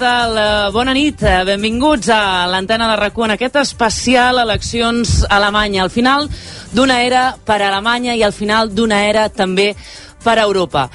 tal? Uh, bona nit, uh, benvinguts a l'antena de rac en aquest especial eleccions a Alemanya. Al final d'una era per a Alemanya i al final d'una era també per a Europa.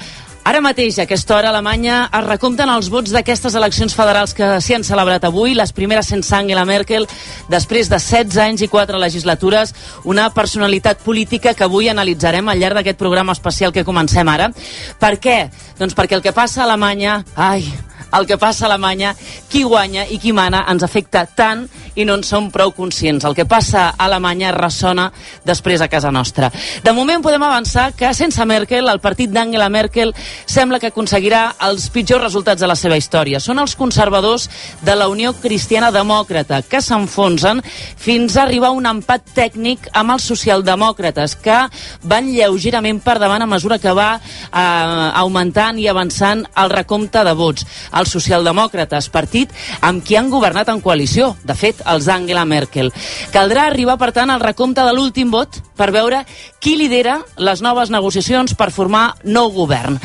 Ara mateix, a aquesta hora, Alemanya es recompten els vots d'aquestes eleccions federals que s'hi han celebrat avui, les primeres sense Angela Merkel, després de 16 anys i 4 legislatures, una personalitat política que avui analitzarem al llarg d'aquest programa especial que comencem ara. Per què? Doncs perquè el que passa a Alemanya... Ai, el que passa a Alemanya, qui guanya i qui mana ens afecta tant i no en som prou conscients. El que passa a Alemanya ressona després a casa nostra. De moment podem avançar que sense Merkel, el partit d'Angela Merkel sembla que aconseguirà els pitjors resultats de la seva història. Són els conservadors de la Unió Cristiana Demòcrata que s'enfonsen fins a arribar a un empat tècnic amb els socialdemòcrates que van lleugerament per davant a mesura que va eh, augmentant i avançant el recompte de vots. Els socialdemòcrates, partit amb qui han governat en coalició. De fet, els d'Angela Merkel. Caldrà arribar, per tant, al recompte de l'últim vot per veure qui lidera les noves negociacions per formar nou govern.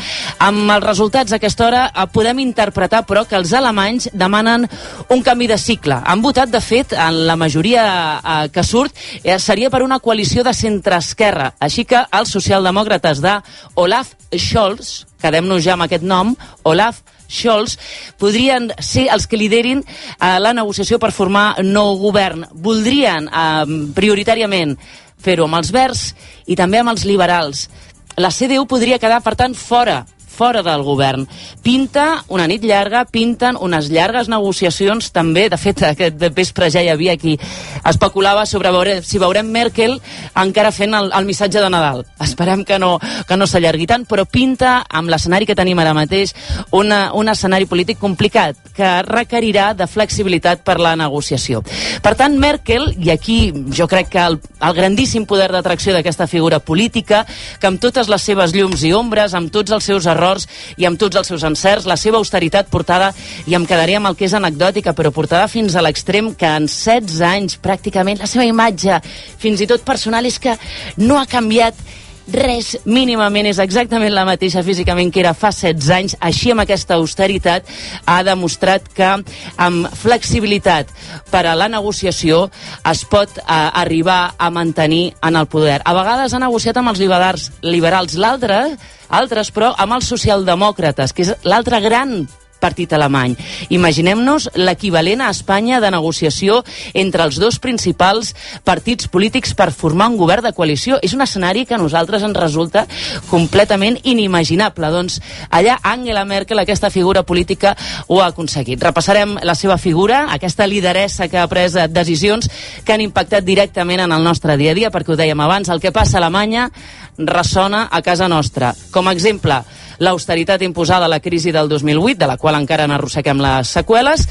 Amb els resultats d'aquesta hora eh, podem interpretar, però, que els alemanys demanen un canvi de cicle. Han votat, de fet, en la majoria eh, que surt, eh, seria per una coalició de centre-esquerra. Així que els socialdemòcrates de Olaf Scholz, quedem-nos ja amb aquest nom, Olaf Scholz, podrien ser els que liderin eh, la negociació per formar nou govern. Voldrien eh, prioritàriament fer-ho amb els verds i també amb els liberals. La CDU podria quedar, per tant, fora fora del govern. Pinta una nit llarga, pinten unes llargues negociacions també. De fet, aquest vespre ja hi havia qui especulava sobre veure, si veurem Merkel encara fent el, el missatge de Nadal. Esperem que no, que no s'allargui tant, però pinta, amb l'escenari que tenim ara mateix, una, un escenari polític complicat que requerirà de flexibilitat per la negociació. Per tant, Merkel, i aquí jo crec que el, el grandíssim poder d'atracció d'aquesta figura política, que amb totes les seves llums i ombres, amb tots els seus errors, errors i amb tots els seus encerts, la seva austeritat portada, i em quedaria amb el que és anecdòtica, però portada fins a l'extrem que en 16 anys pràcticament la seva imatge, fins i tot personal, és que no ha canviat res mínimament, és exactament la mateixa físicament que era fa 16 anys, així amb aquesta austeritat ha demostrat que amb flexibilitat per a la negociació es pot eh, arribar a mantenir en el poder. A vegades ha negociat amb els liberals, liberals l'altre altres, però, amb els socialdemòcrates, que és l'altre gran partit alemany. Imaginem-nos l'equivalent a Espanya de negociació entre els dos principals partits polítics per formar un govern de coalició. És un escenari que a nosaltres ens resulta completament inimaginable. Doncs allà Angela Merkel, aquesta figura política, ho ha aconseguit. Repassarem la seva figura, aquesta lideressa que ha pres decisions que han impactat directament en el nostre dia a dia, perquè ho dèiem abans, el que passa a Alemanya ressona a casa nostra. Com a exemple, l'austeritat imposada a la crisi del 2008, de la qual encara n'arrosseguem les seqüeles,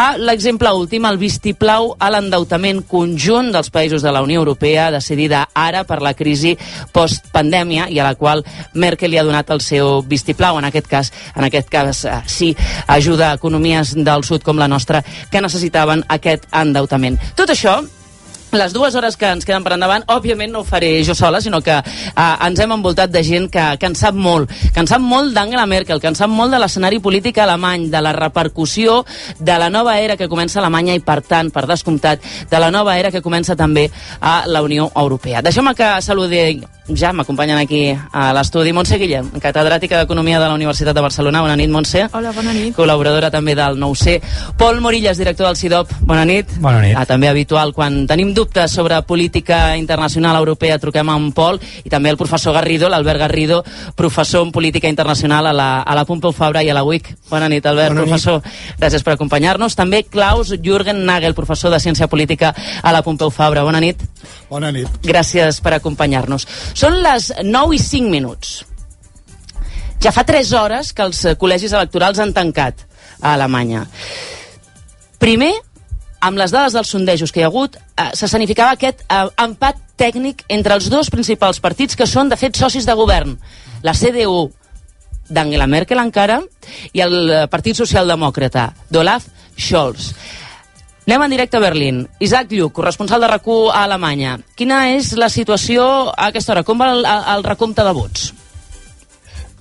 a l'exemple últim, el vistiplau a l'endeutament conjunt dels països de la Unió Europea decidida ara per la crisi postpandèmia i a la qual Merkel li ha donat el seu vistiplau. En aquest cas, en aquest cas eh, sí, ajuda a economies del sud com la nostra que necessitaven aquest endeutament. Tot això les dues hores que ens queden per endavant, òbviament no ho faré jo sola, sinó que eh, ens hem envoltat de gent que, que en sap molt, que en sap molt d'Angela Merkel, que en sap molt de l'escenari polític alemany, de la repercussió de la nova era que comença a Alemanya i, per tant, per descomptat, de la nova era que comença també a la Unió Europea. Deixeu-me que saludi ja m'acompanyen aquí a l'estudi Montse Guillem, catedràtica d'Economia de la Universitat de Barcelona. Bona nit, Montse. Hola, bona nit. Col·laboradora també del 9C. Pol Morillas, director del CIDOP. Bona nit. Bona nit. Ah, també habitual, quan tenim dubtes sobre política internacional europea, truquem a en Pol i també el professor Garrido, l'Albert Garrido, professor en política internacional a la, a la Pompeu Fabra i a la UIC. Bona nit, Albert, Bona professor. Nit. Gràcies per acompanyar-nos. També Klaus Jürgen Nagel, professor de Ciència Política a la Pompeu Fabra. Bona nit. Bona nit. Gràcies per acompanyar-nos. Són les 9 i 5 minuts. Ja fa 3 hores que els col·legis electorals han tancat a Alemanya. Primer, amb les dades dels sondejos que hi ha hagut, eh, se significava aquest eh, empat tècnic entre els dos principals partits que són, de fet, socis de govern. La CDU d'Angela Merkel encara i el eh, Partit Socialdemòcrata d'Olaf Scholz. Anem en directe a Berlín. Isaac Lluc, corresponsal de rac a Alemanya. Quina és la situació a aquesta hora? Com va el, el recompte de vots?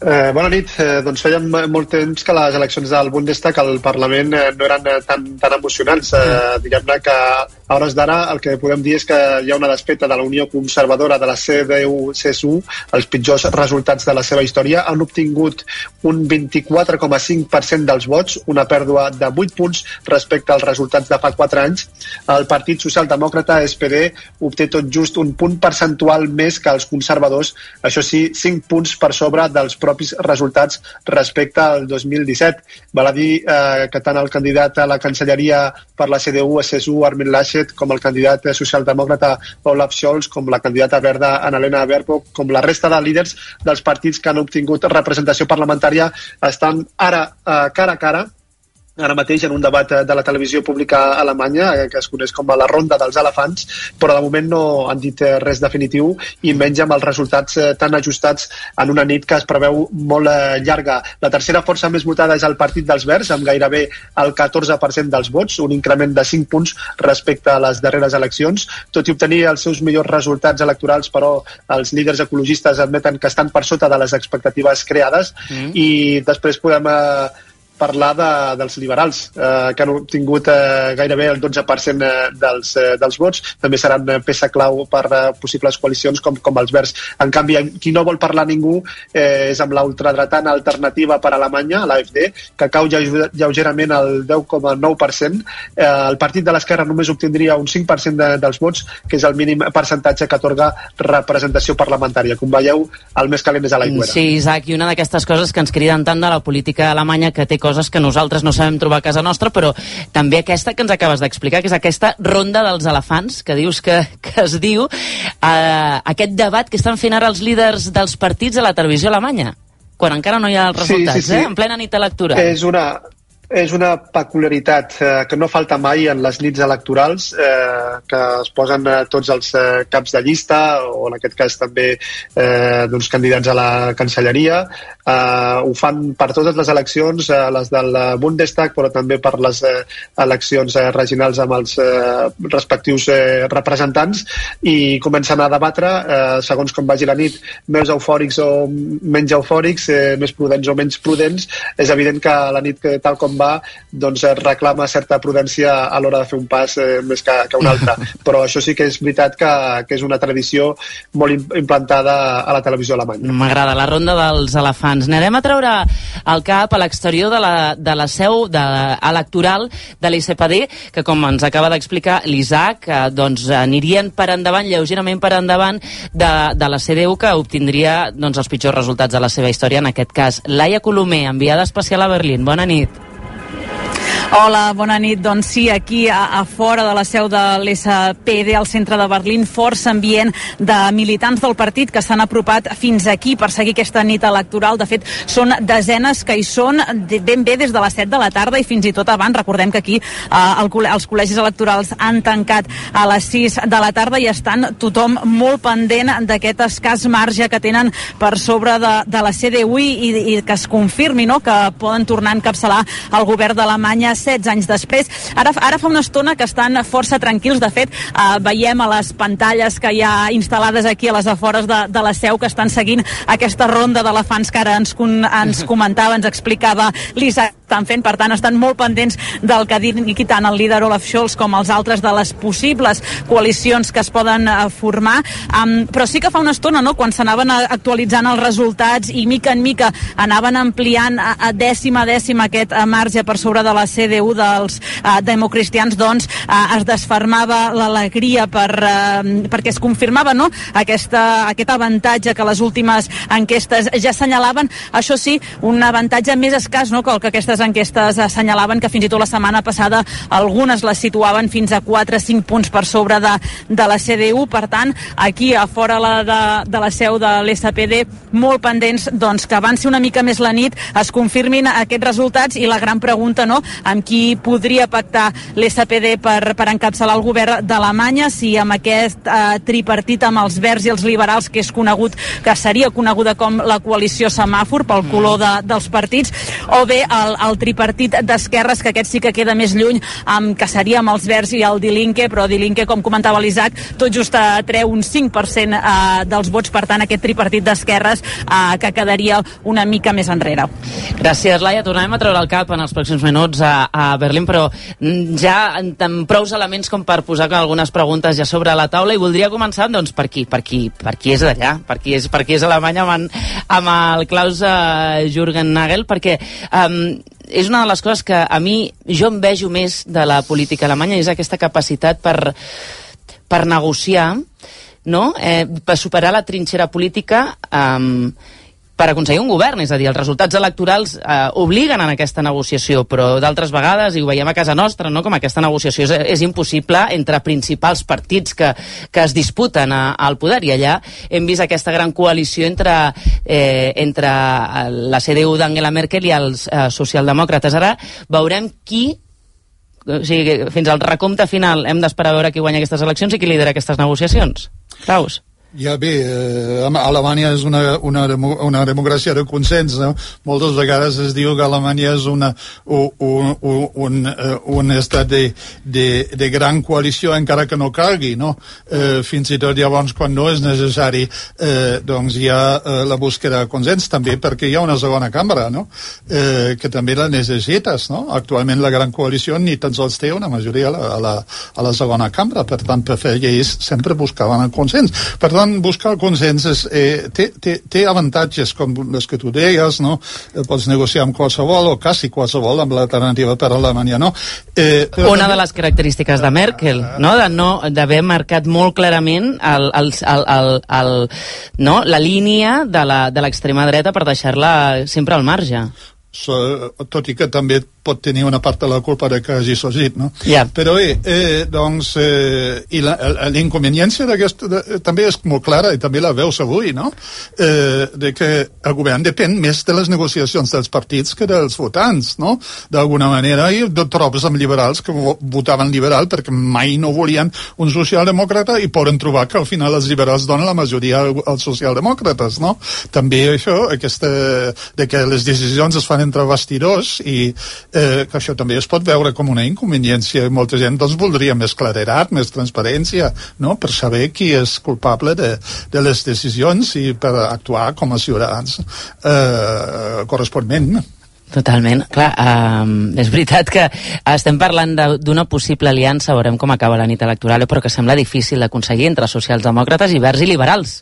Eh, bona nit. Eh, doncs fèiem molt temps que les eleccions del Bundestag al Parlament eh, no eren eh, tan, tan emocionants. Eh, mm. Diguem-ne que a hores d'ara el que podem dir és que hi ha una despeta de la Unió Conservadora de la CDU-CSU, els pitjors resultats de la seva història. Han obtingut un 24,5% dels vots, una pèrdua de 8 punts respecte als resultats de fa 4 anys. El Partit Socialdemòcrata, SPD, obté tot just un punt percentual més que els conservadors, això sí, 5 punts per sobre dels propis resultats respecte al 2017. Val a dir eh, que tant el candidat a la cancelleria per la CDU-CSU, Armin Laschet, com el candidat socialdemòcrata Olaf Scholz, com la candidata verda Annalena Baerbock, com la resta de líders dels partits que han obtingut representació parlamentària estan ara eh, cara a cara ara mateix en un debat eh, de la televisió pública alemanya, eh, que es coneix com a la ronda dels elefants, però de moment no han dit eh, res definitiu i menys amb els resultats tan ajustats en una nit que es preveu molt llarga. La tercera força més votada és el Partit dels Verds, amb gairebé el 14% dels vots, un increment de 5 punts respecte a les darreres eleccions. Tot i obtenir els seus millors resultats electorals, però els líders ecologistes admeten que estan per sota de les expectatives creades mm. i després podem eh, parlar de, dels liberals, eh, que han obtingut eh, gairebé el 12% eh, dels, eh, dels vots. També seran eh, peça clau per eh, possibles coalicions com, com els Verds. En canvi, qui no vol parlar ningú eh, és amb l'ultradretana alternativa per a Alemanya, l'AFD, que cau lleugerament al 10,9%. Eh, el partit de l'esquerra només obtindria un 5% de, dels vots, que és el mínim percentatge que atorga representació parlamentària. Com veieu, el més calent és a l'aigüera. Sí, Isaac, i una d'aquestes coses que ens criden tant de la política alemanya que té coses que nosaltres no sabem trobar a casa nostra, però també aquesta que ens acabes d'explicar, que és aquesta ronda dels elefants, que dius que, que es diu, eh, aquest debat que estan fent ara els líders dels partits a la televisió alemanya quan encara no hi ha els resultats, sí, sí, sí. Eh? en plena nit electoral. És una, és una peculiaritat eh, que no falta mai en les nits electorals, eh, que es posen eh, tots els eh, caps de llista, o en aquest cas també eh, doncs, candidats a la cancelleria. Eh, ho fan per totes les eleccions, eh, les del Bundestag, però també per les eh, eleccions eh, regionals amb els eh, respectius eh, representants, i comencen a debatre, eh, segons com vagi la nit, més eufòrics o menys eufòrics, eh, més prudents o menys prudents. És evident que la nit, que, tal com va doncs reclama certa prudència a l'hora de fer un pas eh, més que, que un altre. Però això sí que és veritat que, que és una tradició molt implantada a la televisió alemanya. M'agrada, la ronda dels elefants. N'anem a treure el cap a l'exterior de, la, de la seu de, electoral de l'ICPD, que com ens acaba d'explicar l'Isaac, eh, doncs anirien per endavant, lleugerament per endavant, de, de la CDU, que obtindria doncs, els pitjors resultats de la seva història, en aquest cas. Laia Colomer, enviada especial a Berlín. Bona nit. Hola, bona nit. Doncs sí, aquí a, a fora de la seu de l'SPD, al centre de Berlín, força ambient de militants del partit que s'han apropat fins aquí per seguir aquesta nit electoral. De fet, són desenes que hi són ben bé des de les 7 de la tarda i fins i tot abans. Recordem que aquí eh, el, els col·legis electorals han tancat a les 6 de la tarda i estan tothom molt pendent d'aquest escàs marge que tenen per sobre de, de la CDU i, i que es confirmi no? que poden tornar a encapçalar el govern d'Alemanya 16 anys després. Ara, ara fa una estona que estan força tranquils. De fet, eh, veiem a les pantalles que hi ha instal·lades aquí a les afores de, de la seu que estan seguint aquesta ronda d'elefants que ara ens, ens comentava, ens explicava l'Isaac estan fent, per tant estan molt pendents del que digui tant el líder Olaf Scholz com els altres de les possibles coalicions que es poden uh, formar, um, però sí que fa una estona, no?, quan s'anaven actualitzant els resultats i mica en mica anaven ampliant a, a dècima a dècima aquest uh, marge per sobre de la CDU dels uh, democristians, doncs uh, es desfermava l'alegria per, uh, perquè es confirmava, no?, aquesta, aquest avantatge que les últimes enquestes ja assenyalaven, això sí, un avantatge més escàs, no?, que el que aquestes les enquestes assenyalaven que fins i tot la setmana passada algunes les situaven fins a 4-5 punts per sobre de, de la CDU. Per tant, aquí a fora la de, de la seu de l'SPD, molt pendents doncs, que avanci una mica més la nit, es confirmin aquests resultats i la gran pregunta, no?, amb qui podria pactar l'SPD per, per encapçalar el govern d'Alemanya, si amb aquest eh, tripartit amb els verds i els liberals, que és conegut, que seria coneguda com la coalició semàfor pel color de, dels partits, o bé el, el el tripartit d'esquerres, que aquest sí que queda més lluny, amb, que seria amb els Verds i el Dilinque, però Dilinque, com comentava l'Isaac, tot just treu un 5% eh, dels vots, per tant, aquest tripartit d'esquerres eh, que quedaria una mica més enrere. Gràcies, Laia. Tornarem a treure el cap en els pròxims minuts a, a Berlín, però mm, ja amb prous elements com per posar algunes preguntes ja sobre la taula i voldria començar doncs, per qui, per qui, per qui és d'allà, per qui és, per qui és Alemanya amb, amb el Klaus uh, Jürgen Nagel, perquè um, és una de les coses que a mi jo em vejo més de la política alemanya, és aquesta capacitat per, per negociar, no? eh, per superar la trinxera política um, per aconseguir un govern, és a dir, els resultats electorals eh, obliguen en aquesta negociació, però d'altres vegades, i ho veiem a casa nostra, no? com aquesta negociació és, és impossible entre principals partits que, que es disputen a, al poder, i allà hem vist aquesta gran coalició entre, eh, entre la CDU d'Angela Merkel i els eh, socialdemòcrates. Ara veurem qui o sigui, fins al recompte final hem d'esperar a veure qui guanya aquestes eleccions i qui lidera aquestes negociacions. Claus. Ja bé, eh, Alemanya és una, una, una democràcia de consens, no? Moltes vegades es diu que Alemanya és una, un, un, un, eh, un estat de, de, de gran coalició encara que no calgui, no? Eh, fins i tot llavors quan no és necessari eh, doncs hi ha eh, la búsqueda de consens també perquè hi ha una segona cambra, no? Eh, que també la necessites, no? Actualment la gran coalició ni tan sols té una majoria a la, a la, a la segona cambra, per tant per fer lleis sempre buscaven el consens. Per tant, tant, buscar el consens és, eh, té, té, té avantatges com les que tu deies, no? Eh, pots negociar amb qualsevol o quasi qualsevol amb l'alternativa per a Alemanya, no? Eh, però Una també... de les característiques de Merkel, no? De no d'haver marcat molt clarament el, el, el, el, el, no? la línia de l'extrema dreta per deixar-la sempre al marge. So, tot i que també pot tenir una part de la culpa de que hagi sorgit, no? Yeah. Però bé, eh, doncs, eh, i l'inconveniència d'aquesta també és molt clara, i també la veus avui, no? Eh, de que el govern depèn més de les negociacions dels partits que dels votants, no? D'alguna manera, i de trobes amb liberals que votaven liberal perquè mai no volien un socialdemòcrata i poden trobar que al final els liberals donen la majoria als socialdemòcrates, no? També això, aquesta, de que les decisions es fan entre bastidors i eh, que això també es pot veure com una inconveniència i molta gent doncs voldria més claredat, més transparència no? per saber qui és culpable de, de les decisions i per actuar com a ciutadans eh, corresponentment Totalment. Clar, um, és veritat que estem parlant d'una possible aliança, veurem com acaba la nit electoral, però que sembla difícil d'aconseguir entre socialdemòcrates i verds i liberals.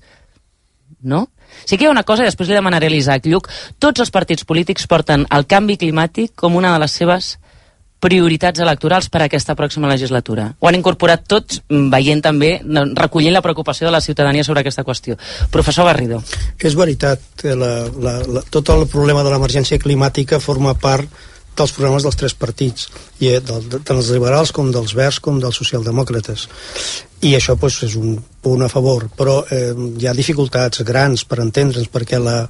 No? Sí que hi ha una cosa, i després li demanaré a l'Isaac Lluc, tots els partits polítics porten el canvi climàtic com una de les seves prioritats electorals per a aquesta pròxima legislatura. Ho han incorporat tots, mm, veient també, recollint la preocupació de la ciutadania sobre aquesta qüestió. Professor Garrido. És veritat, la, la, la, tot el problema de l'emergència climàtica forma part dels programes dels tres partits, i, eh, del, tant els liberals com dels verds com dels socialdemòcrates i això pues, és un punt a favor però eh, hi ha dificultats grans per entendre'ns perquè la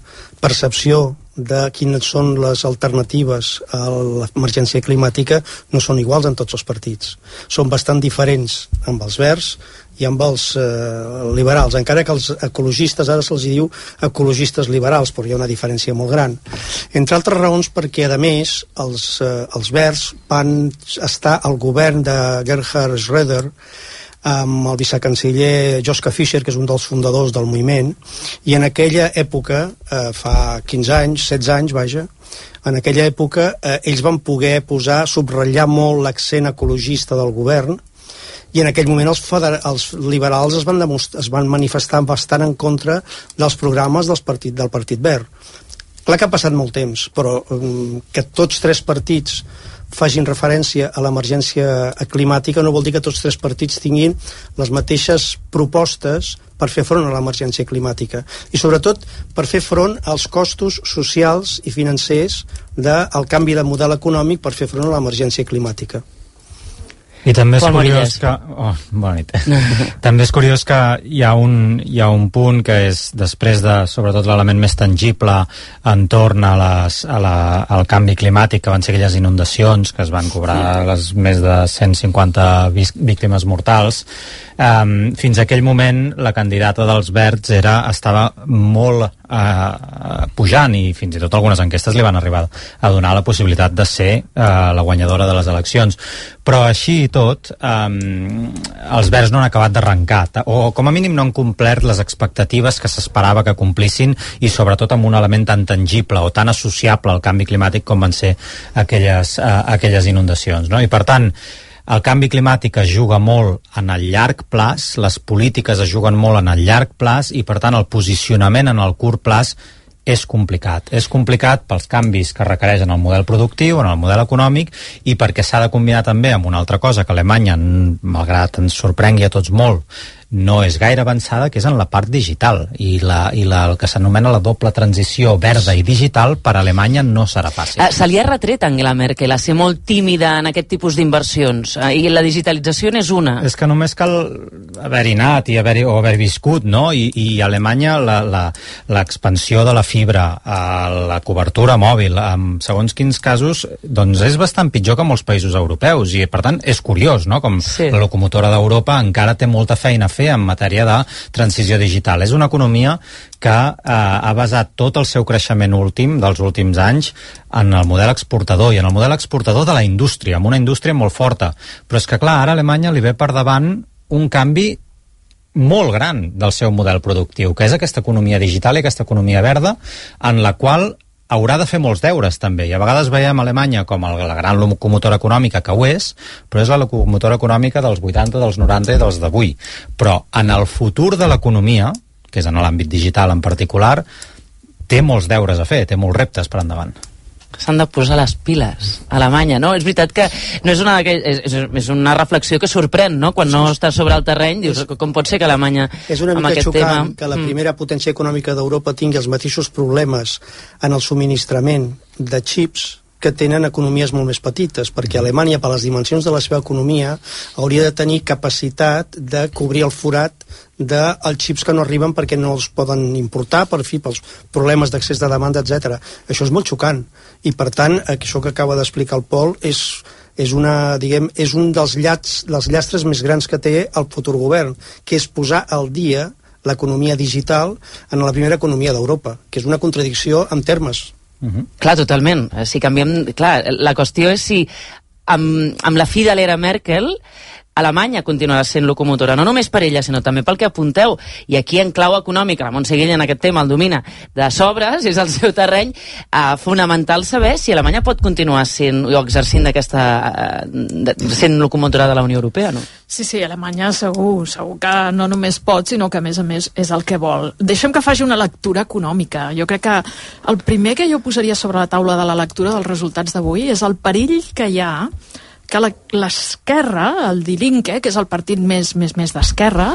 percepció de quines són les alternatives a l'emergència climàtica no són iguals en tots els partits. Són bastant diferents amb els verds i amb els eh, liberals, encara que els ecologistes ara se'ls diu ecologistes liberals, però hi ha una diferència molt gran. Entre altres raons perquè, a més, els, eh, els verds van estar al govern de Gerhard Schröder amb el vicecanceller Joschka Fischer, que és un dels fundadors del moviment, i en aquella època, eh, fa 15 anys, 16 anys, vaja, en aquella època eh, ells van poder posar, subratllar molt l'accent ecologista del govern, i en aquell moment els, els liberals es van, es van manifestar bastant en contra dels programes dels partit, del Partit Verd. Clar que ha passat molt temps, però um, que tots tres partits facin referència a l'emergència climàtica no vol dir que tots tres partits tinguin les mateixes propostes per fer front a l'emergència climàtica i sobretot per fer front als costos socials i financers del canvi de model econòmic per fer front a l'emergència climàtica. I també és Pol curiós que... Oh, bona nit. també és curiós que hi ha, un, hi ha un punt que és després de, sobretot, l'element més tangible entorn a les, a la, al canvi climàtic, que van ser aquelles inundacions que es van cobrar sí. les més de 150 víctimes mortals, um, fins a aquell moment la candidata dels Verds era, estava molt eh, pujant i fins i tot algunes enquestes li van arribar a donar la possibilitat de ser eh, la guanyadora de les eleccions però així i tot eh, els verds no han acabat d'arrencar o com a mínim no han complert les expectatives que s'esperava que complissin i sobretot amb un element tan tangible o tan associable al canvi climàtic com van ser aquelles, eh, aquelles inundacions no? i per tant el canvi climàtic es juga molt en el llarg plaç, les polítiques es juguen molt en el llarg plaç i, per tant, el posicionament en el curt plaç és complicat. És complicat pels canvis que requereixen el model productiu, en el model econòmic, i perquè s'ha de combinar també amb una altra cosa que Alemanya, malgrat ens sorprengui a tots molt, no és gaire avançada, que és en la part digital. I, la, i la, el que s'anomena la doble transició verda i digital per a Alemanya no serà fàcil. Uh, se li ha retret a Angela Merkel a ser molt tímida en aquest tipus d'inversions. Uh, I la digitalització n'és una. És que només cal haver-hi anat i haver, o haver viscut, no? I, i a Alemanya l'expansió de la fibra, uh, la cobertura mòbil, en segons quins casos, doncs és bastant pitjor que molts països europeus i, per tant, és curiós, no? Com sí. la locomotora d'Europa encara té molta feina a fer en matèria de transició digital. És una economia que eh, ha basat tot el seu creixement últim dels últims anys en el model exportador i en el model exportador de la indústria, amb una indústria molt forta. Però és que, clar, ara a Alemanya li ve per davant un canvi molt gran del seu model productiu, que és aquesta economia digital i aquesta economia verda, en la qual haurà de fer molts deures també, i a vegades veiem Alemanya com el, la gran locomotora econòmica que ho és, però és la locomotora econòmica dels 80, dels 90 i dels d'avui. Però en el futur de l'economia, que és en l'àmbit digital en particular, té molts deures a fer, té molts reptes per endavant s'han de posar les piles a Alemanya, no? És veritat que no és una, és, és una reflexió que sorprèn, no? Quan no estàs sobre el terreny, dius, com pot ser que Alemanya És una mica xocant tema... que la mm. primera potència econòmica d'Europa tingui els mateixos problemes en el subministrament de xips que tenen economies molt més petites, perquè Alemanya, per les dimensions de la seva economia, hauria de tenir capacitat de cobrir el forat dels de xips que no arriben perquè no els poden importar, per fi, pels problemes d'accés de demanda, etc. Això és molt xocant, i per tant, això que acaba d'explicar el Pol és, és, una, diguem, és un dels, llats, dels llastres més grans que té el futur govern, que és posar al dia l'economia digital en la primera economia d'Europa, que és una contradicció en termes Uh -huh. Clar, totalment. Eh, si canviem... Clar, la qüestió és si amb, amb la fi de l'era Merkel Alemanya continuarà sent locomotora, no només per ella, sinó també pel que apunteu. I aquí, en clau econòmica, la Montse Guilla en aquest tema el domina de sobres, és el seu terreny, eh, fonamental saber si Alemanya pot continuar sent o exercint d'aquesta... Eh, sent locomotora de la Unió Europea, no? Sí, sí, Alemanya segur, segur que no només pot, sinó que a més a més és el que vol. Deixem que faci una lectura econòmica. Jo crec que el primer que jo posaria sobre la taula de la lectura dels resultats d'avui és el perill que hi ha que l'esquerra, el Dilinque, que és el partit més, més, més d'esquerra,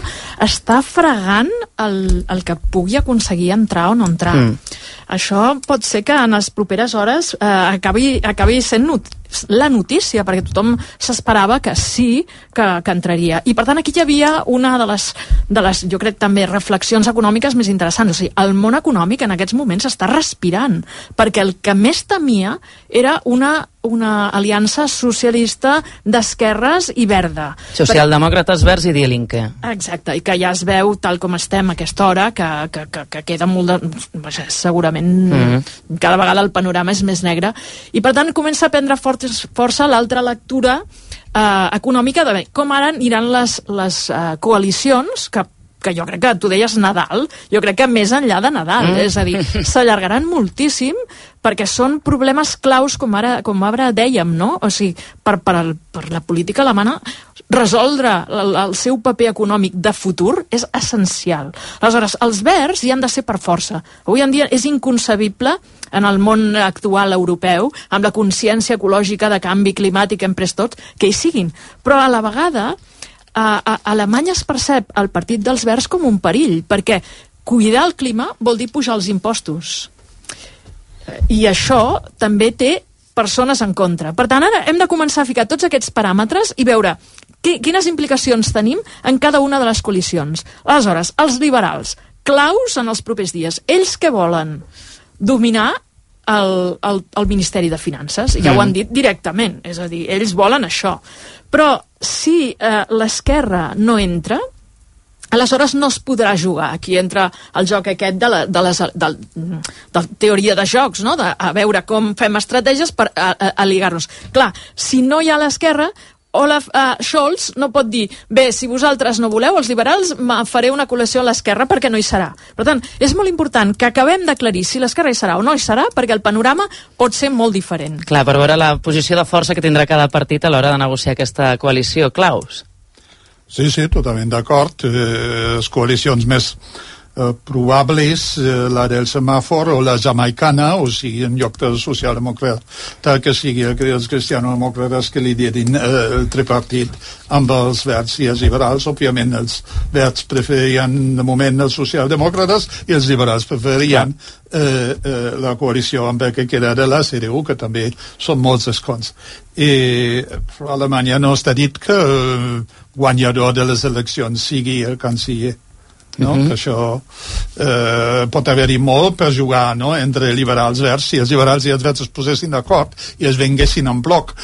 està fregant el, el que pugui aconseguir entrar o no entrar. Mm. Això pot ser que en les properes hores eh, acabi, acabi sent not la notícia, perquè tothom s'esperava que sí que, que entraria. I per tant aquí hi havia una de les, de les, jo crec també, reflexions econòmiques més interessants. O sigui, el món econòmic en aquests moments està respirant, perquè el que més temia era una una aliança socialista d'esquerres i verda. Socialdemòcrates verds i Dielinque. Exacte, i que ja es veu, tal com estem a aquesta hora, que, que, que, que queda molt de... segurament mm -hmm. cada vegada el panorama és més negre. I per tant comença a prendre força, força l'altra lectura eh, econòmica de com ara aniran les, les eh, coalicions que que jo crec que tu deies Nadal, jo crec que més enllà de Nadal, mm. és a dir, s'allargaran moltíssim perquè són problemes claus, com ara, com ara dèiem, no? O sigui, per, per, el, per la política alemana, resoldre el, el seu paper econòmic de futur és essencial. Aleshores, els verds hi han de ser per força. Avui en dia és inconcebible en el món actual europeu, amb la consciència ecològica de canvi climàtic hem pres tots, que hi siguin. Però a la vegada a, a Alemanya es percep el Partit dels Verds com un perill, perquè cuidar el clima vol dir pujar els impostos. I això també té persones en contra. Per tant, ara hem de començar a ficar tots aquests paràmetres i veure qui, quines implicacions tenim en cada una de les coalicions. Aleshores, els liberals, claus en els propers dies. Ells que volen dominar el, el, el Ministeri de Finances, ja mm. ho han dit directament, és a dir, ells volen això. Però si eh, l'esquerra no entra, aleshores no es podrà jugar. Aquí entra el joc aquest de la, de les, de, de teoria de jocs, no? de, a veure com fem estratègies per a, a, a ligar-nos. Clar, si no hi ha l'esquerra, Olaf uh, Scholz no pot dir bé, si vosaltres no voleu, els liberals, faré una col·lecció a l'esquerra perquè no hi serà. Per tant, és molt important que acabem d'aclarir si l'esquerra hi serà o no hi serà perquè el panorama pot ser molt diferent. Clar, per veure la posició de força que tindrà cada partit a l'hora de negociar aquesta coalició. Claus? Sí, sí, totalment d'acord. Eh, les coalicions més eh, probables eh, la del semàfor o la jamaicana, o sigui, en lloc del socialdemòcrata que sigui els cristianomòcrates que liderin eh, el tripartit amb els verds i els liberals. Òbviament, els verds preferien de moment els socialdemòcrates i els liberals preferien eh, eh, la coalició amb el que queda de la CDU, que també són molts escons. I Alemanya no està dit que eh, guanyador de les eleccions sigui el canciller no? Uh -huh. que això eh, pot haver-hi molt per jugar no? entre liberals verds si els liberals i els verds es posessin d'acord i es venguessin en bloc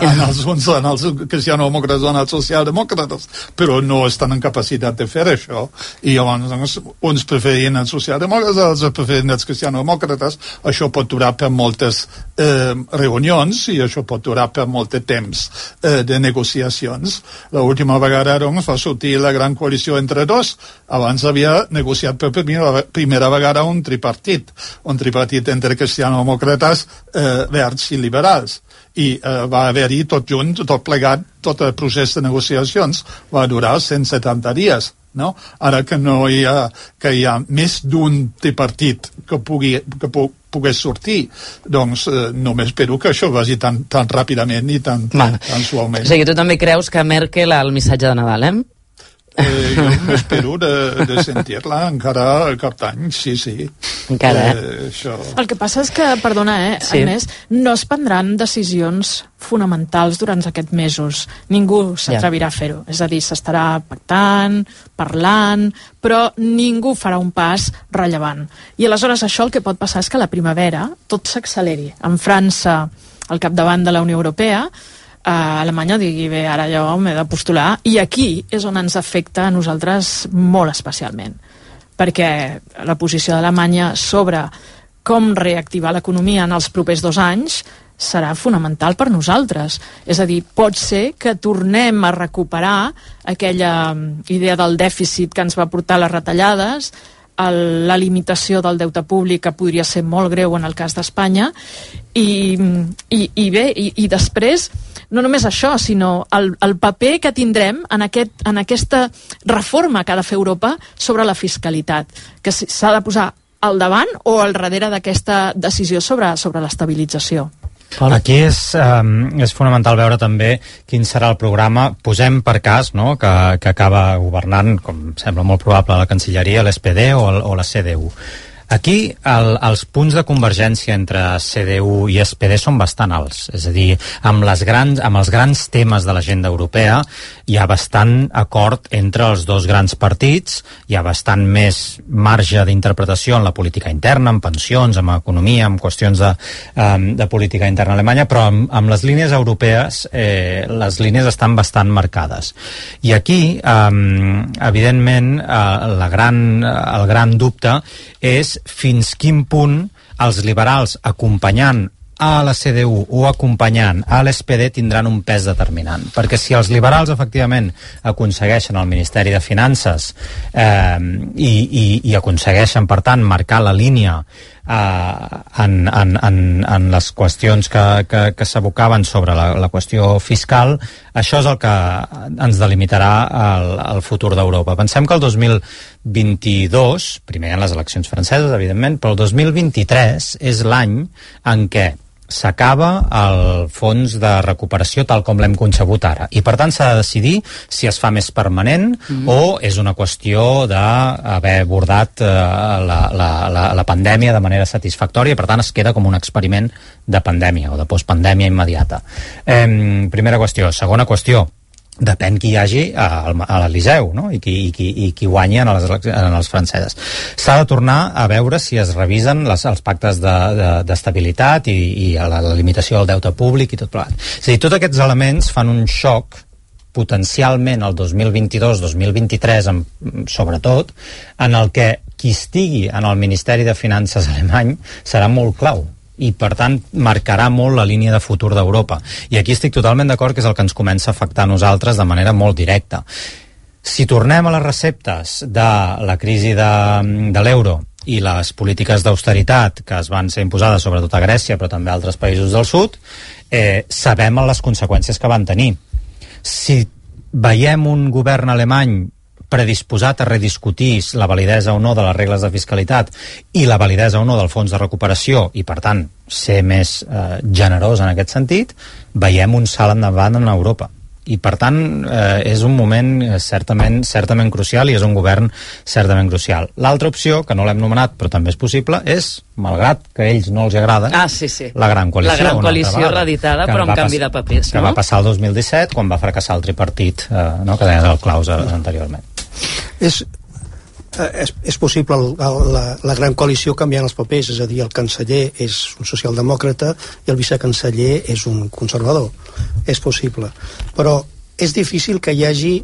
en els uns en els cristianomòcrates o en els socialdemòcrates però no estan en capacitat de fer això i llavors doncs, uns preferien els socialdemòcrates els preferien els cristianomòcrates això pot durar per moltes eh, reunions i això pot durar per molt de temps eh, de negociacions l'última vegada doncs, va sortir la gran coalició entre dos abans abans havia negociat per primera, primera vegada un tripartit, un tripartit entre cristianomòcrates, eh, verds i liberals i eh, va haver-hi tot junt, tot plegat, tot el procés de negociacions va durar 170 dies. No? Ara que no hi ha, que hi ha més d'un tripartit que pugui, que pu pogués sortir, doncs eh, només espero que això vagi tan, tan ràpidament i tan, tan suaument. O sigui, tu també creus que Merkel el missatge de Nadal, eh? Eh, jo espero de, de sentir-la encara al cap d'any, sí, sí. Encara, eh? eh? això... El que passa és que, perdona, eh, sí. Agnès, no es prendran decisions fonamentals durant aquests mesos. Ningú s'atrevirà ja. a fer-ho. És a dir, s'estarà pactant, parlant, però ningú farà un pas rellevant. I aleshores això el que pot passar és que a la primavera tot s'acceleri. En França, al capdavant de la Unió Europea, a Alemanya digui, bé, ara jo m'he de postular, i aquí és on ens afecta a nosaltres molt especialment, perquè la posició d'Alemanya sobre com reactivar l'economia en els propers dos anys serà fonamental per nosaltres. És a dir, pot ser que tornem a recuperar aquella idea del dèficit que ens va portar les retallades, el, la limitació del deute públic que podria ser molt greu en el cas d'Espanya i, i, i bé, i, i després no només això, sinó el, el paper que tindrem en, aquest, en aquesta reforma que ha de fer Europa sobre la fiscalitat, que s'ha de posar al davant o al darrere d'aquesta decisió sobre, sobre l'estabilització. Aquí és, um, és fonamental veure també quin serà el programa. Posem per cas no, que, que acaba governant, com sembla molt probable, la Cancelleria, l'SPD o, o la CDU. Aquí el, els punts de convergència entre CDU i SPD són bastant alts. És a dir, amb, les grans, amb els grans temes de l'agenda europea hi ha bastant acord entre els dos grans partits, hi ha bastant més marge d'interpretació en la política interna, en pensions, en economia, en qüestions de, um, de política interna alemanya, però amb, amb les línies europees eh, les línies estan bastant marcades. I aquí, um, evidentment, uh, la gran, el gran dubte és fins quin punt els liberals acompanyant a la CDU o acompanyant a l'SPD tindran un pes determinant. Perquè si els liberals efectivament aconsegueixen el Ministeri de Finances eh, i, i, i aconsegueixen, per tant, marcar la línia en, en, en, en les qüestions que, que, que s'abocaven sobre la, la qüestió fiscal, això és el que ens delimitarà el, el futur d'Europa. Pensem que el 2022, primer en les eleccions franceses, evidentment, però el 2023 és l'any en què s'acaba el fons de recuperació tal com l'hem concebut ara. I per tant s'ha de decidir si es fa més permanent mm. o és una qüestió d'haver abordat eh, la, la, la, la pandèmia de manera satisfactòria i per tant es queda com un experiment de pandèmia o de postpandèmia immediata. Eh, primera qüestió. Segona qüestió, depèn qui hi hagi a, a l'Eliseu no? I, qui, i, qui, i qui guanyi en les, en les franceses. S'ha de tornar a veure si es revisen les, els pactes d'estabilitat de, de, i, i la, la limitació del deute públic i tot plegat. És a dir, tots aquests elements fan un xoc potencialment el 2022-2023 sobretot, en el que qui estigui en el Ministeri de Finances alemany serà molt clau i per tant marcarà molt la línia de futur d'Europa. I aquí estic totalment d'acord que és el que ens comença a afectar a nosaltres de manera molt directa. Si tornem a les receptes de la crisi de, de l'euro i les polítiques d'austeritat que es van ser imposades sobretot a Grècia però també a altres països del sud, eh, sabem les conseqüències que van tenir. Si veiem un govern alemany predisposat a rediscutir la validesa o no de les regles de fiscalitat i la validesa o no del fons de recuperació i, per tant, ser més eh, generós en aquest sentit, veiem un salt endavant en Europa i per tant eh, és un moment eh, certament certament crucial i és un govern certament crucial. L'altra opció, que no l'hem nomenat però també és possible, és, malgrat que a ells no els agrada, ah, sí, sí. la Gran Coalició. La Gran Coalició reeditada però amb canvi de papers, no? Que va passar el 2017 quan va fracassar el tripartit eh, no? que deia el Claus eh, anteriorment. És, eh, és, és possible la, la gran coalició canviant els papers, és a dir, el canceller és un socialdemòcrata i el vicecanceller és un conservador. És possible. Però és difícil que hi hagi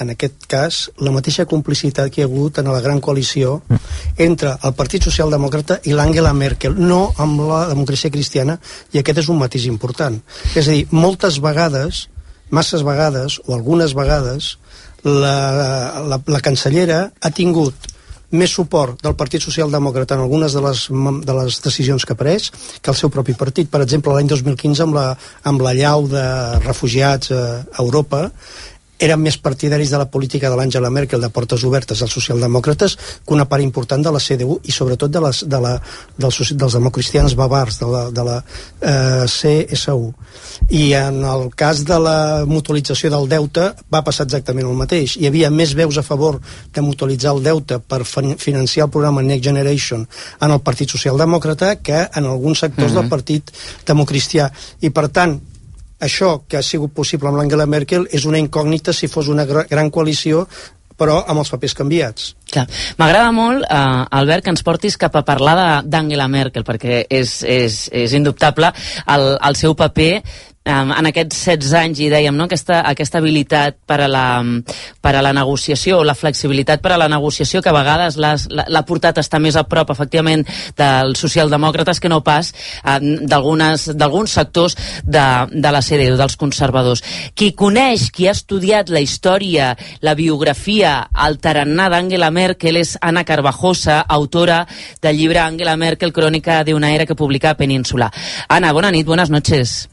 en aquest cas, la mateixa complicitat que hi ha hagut en la gran coalició entre el Partit Socialdemòcrata i l'Angela Merkel, no amb la democràcia cristiana, i aquest és un matís important. És a dir, moltes vegades, masses vegades, o algunes vegades, la, la, la cancellera ha tingut més suport del Partit Socialdemòcrata en algunes de les, de les decisions que ha pres que el seu propi partit. Per exemple, l'any 2015 amb la, amb la llau de refugiats a Europa eren més partidaris de la política de l'Àngela Merkel de portes obertes als socialdemòcrates que una part important de la CDU i sobretot de les, de la, dels, dels democristians bavars de la, de la eh, CSU i en el cas de la mutualització del deute va passar exactament el mateix. Hi havia més veus a favor de mutualitzar el deute per financiar el programa Next Generation en el Partit Socialdemòcrata que en alguns sectors mm -hmm. del Partit Democristià. I per tant això que ha sigut possible amb l'Angela Merkel és una incògnita si fos una gran coalició però amb els papers canviats. M'agrada molt, eh, Albert, que ens portis cap a parlar d'Angela Merkel, perquè és, és, és indubtable el, el seu paper um, en aquests 16 anys, i dèiem, no? aquesta, aquesta habilitat per a, la, per a la negociació, la flexibilitat per a la negociació, que a vegades l'ha portat a estar més a prop, efectivament, dels socialdemòcrates que no pas um, d'alguns sectors de, de la CDU, dels conservadors. Qui coneix, qui ha estudiat la història, la biografia, el tarannà d'Angela Merkel és Anna Carvajosa, autora del llibre Angela Merkel, crònica d'una era que publica a Península. Anna, bona nit, buenas noches.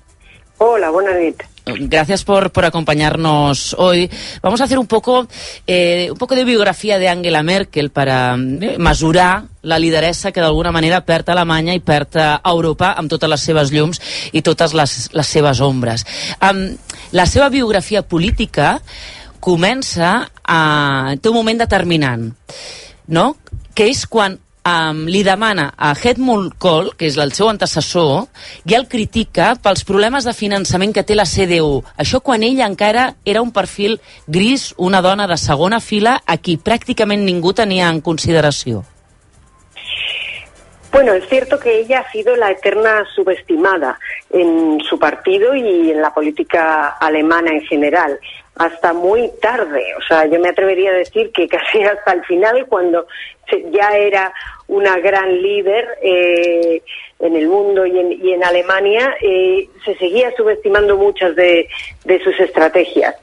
Hola, buenas noches. Gracias por, por, acompañarnos hoy. Vamos a hacer un poco, eh, un poco de biografía de Angela Merkel para eh, mesurar la lideressa que d'alguna manera perd Alemanya i perd a Europa amb totes les seves llums i totes les, les seves ombres. Um, la seva biografia política comença a... té un moment determinant, no? que és quan um, li demana a Helmut Kohl, que és el seu antecessor, i el critica pels problemes de finançament que té la CDU. Això quan ella encara era un perfil gris, una dona de segona fila a qui pràcticament ningú tenia en consideració. Bueno, es cierto que ella ha sido la eterna subestimada en su partido y en la política alemana en general hasta muy tarde. O sea, yo me atrevería a decir que casi hasta el final, cuando ya era una gran líder eh, en el mundo y en, y en Alemania, eh, se seguía subestimando muchas de, sus estrategias.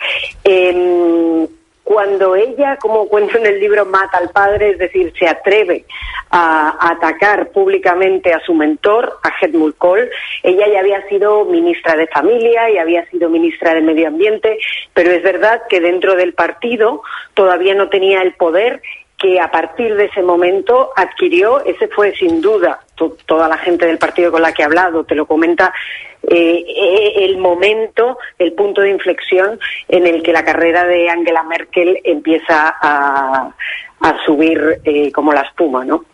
Eh, cuando ella, como cuento en el libro, mata al padre, es decir, se atreve a, atacar públicamente a su mentor, a Helmut Kohl, ella ya había sido ministra de Familia y había sido ministra de Medio Ambiente, pero es verdad que dentro del partido todavía no tenía el poder que a partir de ese momento adquirió, ese fue sin duda, toda la gente del partido con la que he hablado te lo comenta, eh, eh, el momento, el punto de inflexión en el que la carrera de Angela Merkel empieza a, subir eh, como la espuma, ¿no?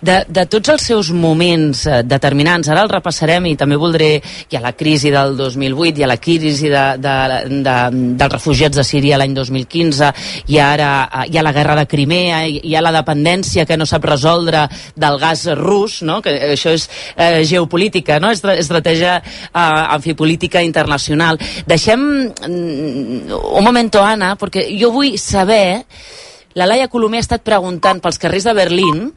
De, de tots els seus moments eh, determinants, ara el repassarem i també voldré, hi ha la crisi del 2008, hi ha la crisi de, de, de, dels refugiats de Síria l'any 2015, i ara eh, hi ha la guerra de Crimea, hi ha la dependència que no sap resoldre del gas rus, no? que això és eh, geopolítica, no? estratègia eh, en fi, política internacional. Deixem mm, un moment, Anna, perquè jo vull saber la Laia Colomer ha estat preguntant pels carrers de Berlín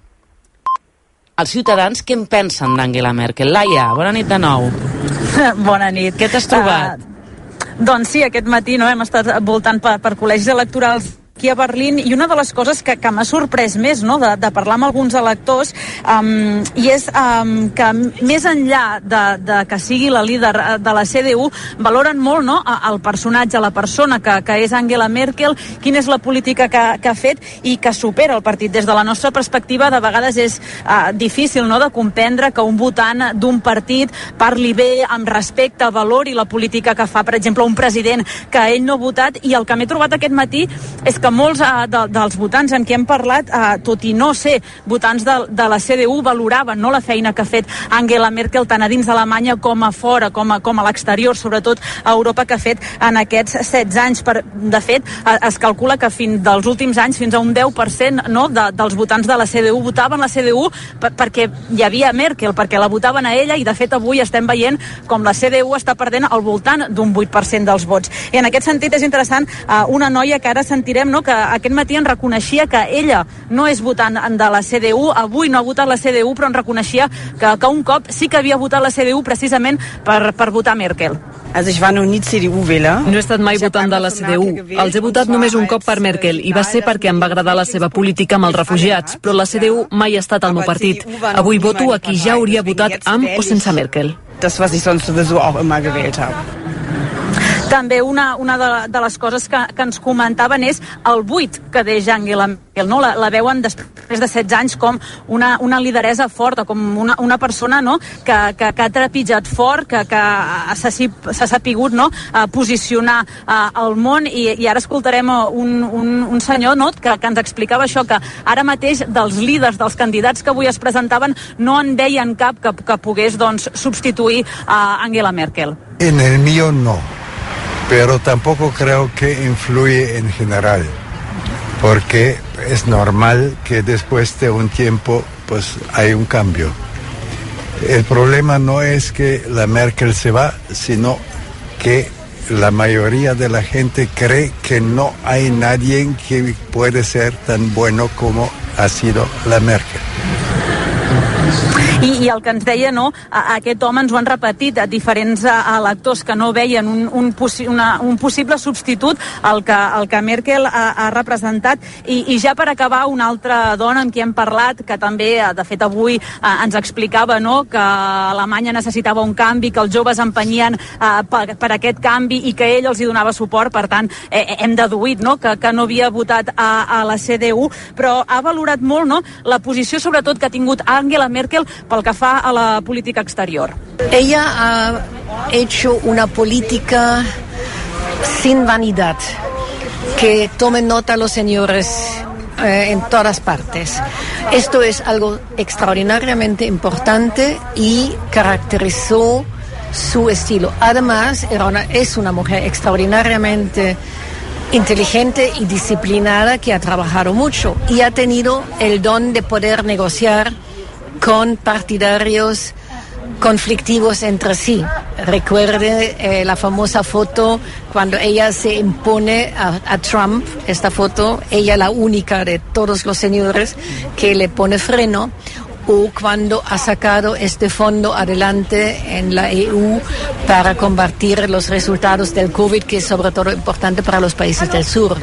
als ciutadans què en pensen d'Angela Merkel. Laia, bona nit de nou. bona nit. Què t'has trobat? Uh, doncs sí, aquest matí no, hem estat voltant per, per col·legis electorals aquí a Berlín i una de les coses que, que m'ha sorprès més no, de, de parlar amb alguns electors um, i és um, que més enllà de, de que sigui la líder eh, de la CDU valoren molt no, el personatge, la persona que, que és Angela Merkel, quina és la política que, que ha fet i que supera el partit. Des de la nostra perspectiva de vegades és uh, difícil no, de comprendre que un votant d'un partit parli bé, amb respecte, valori la política que fa, per exemple, un president que ell no ha votat i el que m'he trobat aquest matí és que molts uh, de, dels votants amb qui hem parlat, uh, tot i no ser votants de, de la CDU, valoraven no, la feina que ha fet Angela Merkel tant a dins d'Alemanya com a fora, com a, com a l'exterior, sobretot a Europa, que ha fet en aquests 16 anys. Per, de fet, uh, es calcula que fins dels últims anys, fins a un 10% no, de, dels votants de la CDU votaven la CDU per, perquè hi havia Merkel, perquè la votaven a ella i de fet avui estem veient com la CDU està perdent al voltant d'un 8% dels vots. I en aquest sentit és interessant uh, una noia que ara sentirem no, que aquest matí en reconeixia que ella no és votant de la CDU, avui no ha votat la CDU, però en reconeixia que, que un cop sí que havia votat la CDU precisament per, per votar Merkel. Also ich war noch nie CDU-Wähler. No he estat mai votant de la CDU. Els he votat només un cop per Merkel i va ser perquè em va agradar la seva política amb els refugiats, però la CDU mai ha estat el meu partit. Avui voto a qui ja hauria votat amb o sense Merkel. Das, was ich sonst sowieso auch immer gewählt habe. També una, una de, de les coses que, que ens comentaven és el buit que deixa Angela Merkel. No? La, la veuen després de 16 anys com una, una lideresa forta, com una, una persona no? que, que, que ha trepitjat fort, que, que s'ha sapigut no? a posicionar al món i, i ara escoltarem un, un, un senyor no? que, que ens explicava això, que ara mateix dels líders, dels candidats que avui es presentaven, no en veien cap que, que pogués doncs, substituir a Angela Merkel. En el mío no pero tampoco creo que influye en general, porque es normal que después de un tiempo pues hay un cambio. El problema no es que la Merkel se va, sino que la mayoría de la gente cree que no hay nadie que puede ser tan bueno como ha sido la Merkel. I, i el que ens deia, no, aquest home ens ho han repetit a diferents electors que no veien un, un, possi una, un possible substitut al que, al que Merkel ha, ha representat. I, I ja per acabar, una altra dona amb qui hem parlat, que també, eh, de fet, avui eh, ens explicava no, que Alemanya necessitava un canvi, que els joves empenyien eh, per, per aquest canvi i que ell els hi donava suport. Per tant, eh, hem deduït no, que, que no havia votat a, a la CDU, però ha valorat molt no, la posició, sobretot, que ha tingut Angela Merkel pel que fa a la política exterior. Ella ha hecho una política sin vanidad, que tomen nota los señores eh, en todas partes. Esto es algo extraordinariamente importante y caracterizó su estilo. Además, es una mujer extraordinariamente inteligente y disciplinada que ha trabajado mucho y ha tenido el don de poder negociar con partidarios conflictivos entre sí. Recuerde eh, la famosa foto cuando ella se impone a, a, Trump, esta foto, ella la única de todos los señores que le pone freno, o cuando ha sacado este fondo adelante en la EU para combatir los resultados del COVID, que es sobre todo importante para los países del sur.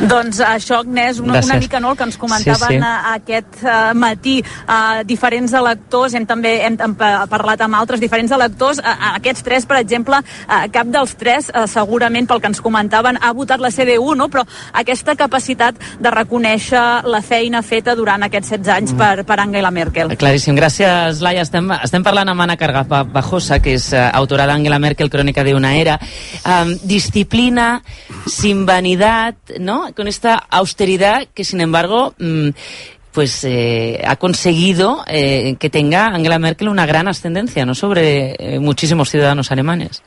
Doncs això, Agnès, una, una mica no, el que ens comentaven sí, sí. A, aquest uh, matí uh, diferents electors, hem també hem, hem parlat amb altres diferents electors, uh, aquests tres, per exemple, uh, cap dels tres, uh, segurament pel que ens comentaven, ha votat la CDU, no? però aquesta capacitat de reconèixer la feina feta durant aquests 16 anys mm. per, per Angela Merkel. Claríssim, gràcies, Laia. Estem, estem parlant amb Anna Carga Bajosa, que és uh, autora d'Angela Merkel, Crònica de una era. Um, disciplina, sin vanidad, ¿no? Con esta austeridad que, sin embargo, mmm, pues eh, ha conseguido eh, que tenga Angela Merkel una gran ascendencia no sobre eh, muchísimos ciudadanos alemanes.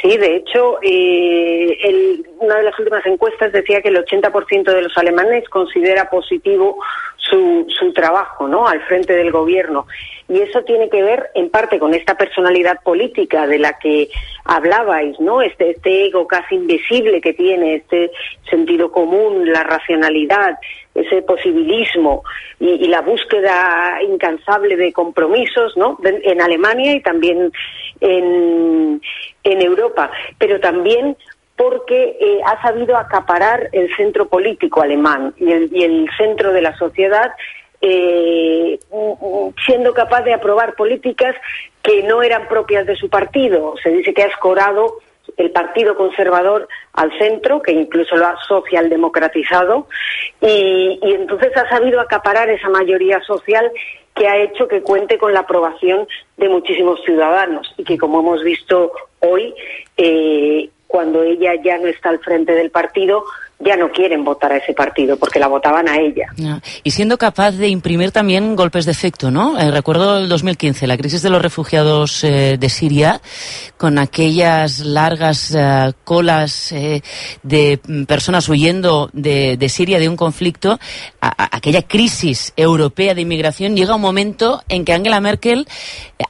Sí, de hecho, eh, el, una de las últimas encuestas decía que el 80% de los alemanes considera positivo su, su trabajo ¿no? al frente del gobierno. Y eso tiene que ver en parte con esta personalidad política de la que hablabais, ¿no? Este, este ego casi invisible que tiene, este sentido común, la racionalidad, ese posibilismo y, la búsqueda incansable de compromisos, ¿no? En Alemania y también en, en Europa. Pero también porque eh, ha sabido acaparar el centro político alemán y el, y el centro de la sociedad eh, siendo capaz de aprobar políticas que no eran propias de su partido. Se dice que ha escorado el Partido Conservador al centro, que incluso lo ha socialdemocratizado, y, y entonces ha sabido acaparar esa mayoría social que ha hecho que cuente con la aprobación de muchísimos ciudadanos y que, como hemos visto hoy, eh, cuando ella ya no está al frente del partido, ya no quieren votar a ese partido porque la votaban a ella. Y siendo capaz de imprimir también golpes de efecto, ¿no? Eh, recuerdo el 2015, la crisis de los refugiados eh, de Siria, con aquellas largas eh, colas de personas huyendo de, de, Siria de un conflicto, a, aquella crisis europea de inmigración, llega un momento en que Angela Merkel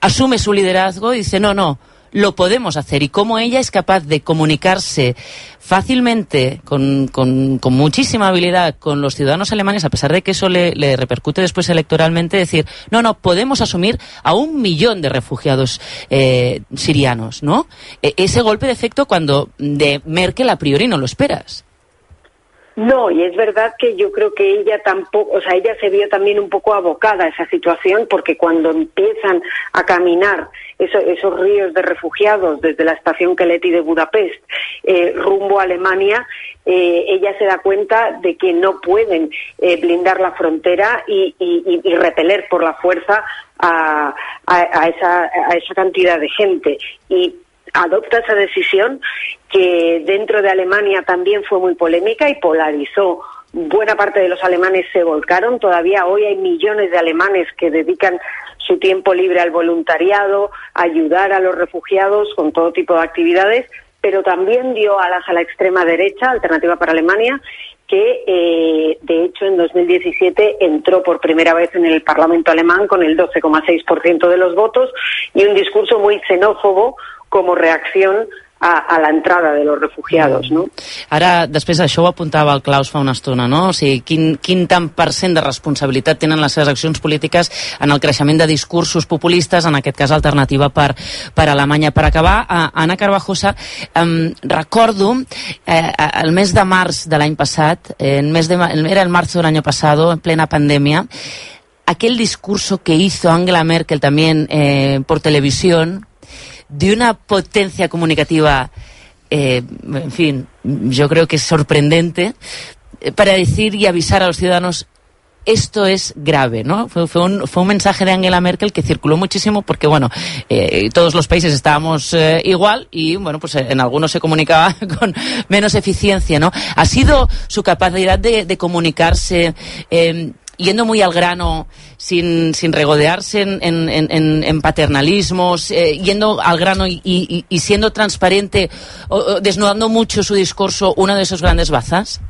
asume su liderazgo y dice, no, no, lo podemos hacer y cómo ella es capaz de comunicarse fácilmente, con, con, con, muchísima habilidad con los ciudadanos alemanes, a pesar de que eso le, repercute después electoralmente, decir, no, no, podemos asumir a un millón de refugiados eh, sirianos, ¿no? E ese golpe de efecto cuando de Merkel a priori no lo esperas. No, y es verdad que yo creo que ella tampoco, o sea, ella se vio también un poco abocada a esa situación porque cuando empiezan a caminar eso, esos ríos de refugiados desde la estación Keleti de Budapest eh, rumbo a Alemania, eh, ella se da cuenta de que no pueden eh, blindar la frontera y, y, y, repeler por la fuerza a, esa, a esa cantidad de gente. Y adopta esa decisión que dentro de Alemania también fue muy polémica y polarizó. Buena parte de los alemanes se volcaron. Todavía hoy hay millones de alemanes que dedican su tiempo libre al voluntariado, a ayudar a los refugiados con todo tipo de actividades, pero también dio alas a la extrema derecha, Alternativa para Alemania, que eh, de hecho en 2017 entró por primera vez en el Parlamento alemán con el 12,6% de los votos y un discurso muy xenófobo como reacción a, a l'entrada de los refugiados, no? Ara, després d'això ho apuntava el Claus fa una estona, no? O sigui, quin, quin tant per cent de responsabilitat tenen les seves accions polítiques en el creixement de discursos populistes, en aquest cas alternativa per, per Alemanya. Per acabar, eh, Anna Carvajosa, eh, recordo eh, el mes de març de l'any passat, eh, el mes de, era el març de l'any passat, en plena pandèmia, aquel discurso que hizo Angela Merkel también eh, por televisión, de una potencia comunicativa, eh, en fin, yo creo que es sorprendente, eh, para decir y avisar a los ciudadanos esto es grave, ¿no? Fue, fue, un, fue un, mensaje de Angela Merkel que circuló muchísimo porque, bueno, eh, todos los países estábamos igual y, bueno, pues en algunos se comunicaba con menos eficiencia, ¿no? Ha sido su capacidad de, comunicarse eh, yendo muy al grano, sin, sin regodearse en, en, en, en paternalismos, eh, yendo al grano y, y, y siendo transparente, o, o, desnudando mucho su discurso, una de esos grandes bazas?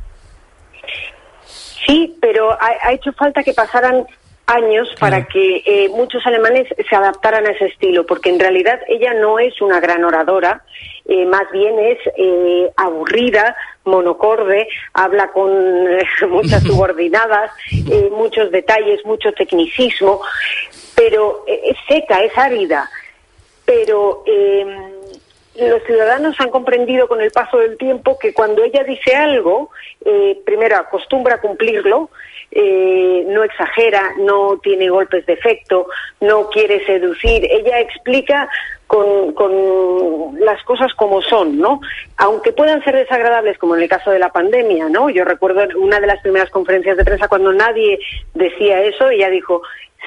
Sí, pero ha, ha hecho falta que pasaran años para que eh, muchos alemanes se adaptaran a ese estilo, porque en realidad ella no es una gran oradora, eh, más bien es eh, aburrida, monocorde, habla con eh, muchas subordinadas, eh, muchos detalles, mucho tecnicismo, pero es seca, es árida. Pero los ciudadanos han comprendido con el paso del tiempo que cuando ella dice algo, primero acostumbra a cumplirlo, eh, no exagera, no tiene golpes de efecto, no quiere seducir. Ella explica con, con, las cosas como son, ¿no? Aunque puedan ser desagradables, como en el caso de la pandemia, ¿no? Yo recuerdo una de las primeras conferencias de prensa cuando nadie decía eso, ella dijo,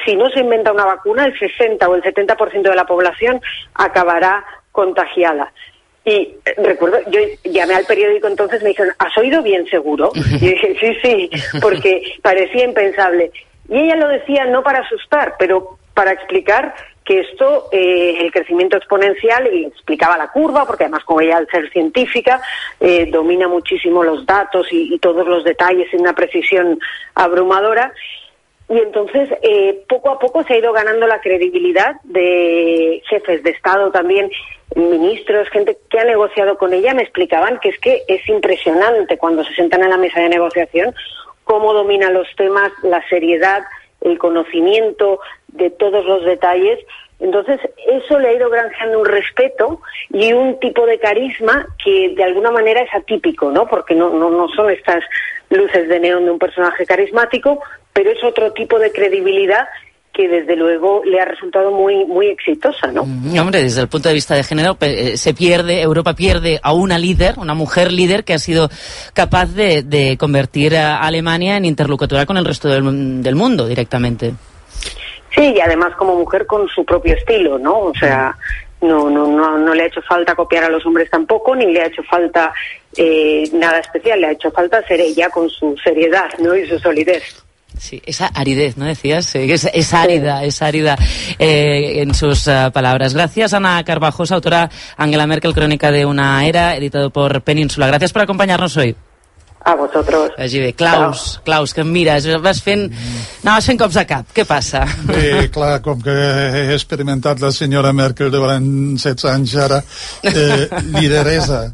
si no se inventa una vacuna, el 60 o el 70% de la población acabará contagiada. Y eh, recuerdo, yo llamé al periódico entonces, me dijeron, ¿has oído bien seguro? Y dije, sí, sí, porque parecía impensable. Y ella lo decía no para asustar, pero para explicar que esto, eh, el crecimiento exponencial, y explicaba la curva, porque además como ella al ser científica, eh, domina muchísimo los datos y, y, todos los detalles en una precisión abrumadora. Y entonces, eh, poco a poco se ha ido ganando la credibilidad de jefes de Estado también, ministros, gente que ha negociado con ella, me explicaban que es que es impresionante cuando se sentan en la mesa de negociación cómo domina los temas, la seriedad, el conocimiento de todos los detalles. Entonces, eso le ha ido granjeando un respeto y un tipo de carisma que de alguna manera es atípico, ¿no? Porque no, no, no son estas luces de neón de un personaje carismático, pero es otro tipo de credibilidad que desde luego le ha resultado muy muy exitosa, ¿no? Mm, hombre, desde el punto de vista de género eh, se pierde, Europa pierde a una líder, una mujer líder que ha sido capaz de, de convertir a Alemania en interlocutora con el resto del, del, mundo directamente. Sí, y además como mujer con su propio estilo, ¿no? O sea, no, no, no, no le ha hecho falta copiar a los hombres tampoco, ni le ha hecho falta eh, nada especial, le ha hecho falta ser ella con su seriedad, ¿no? Y su solidez. Sí, esa aridez, ¿no decías? Es, es árida, es árida eh, en sus uh, palabras. Gracias, Ana Carvajos, autora Angela Merkel, Crónica de una era, editado por Península. Gracias por acompañarnos hoy. A vosotros. Vagi bé. Klaus, Ciao. Klaus, que em mires, vas fent... Anaves fent cops a cap. Què passa? Bé, clar, com que he experimentat la senyora Merkel durant 16 anys ara, eh, lideresa.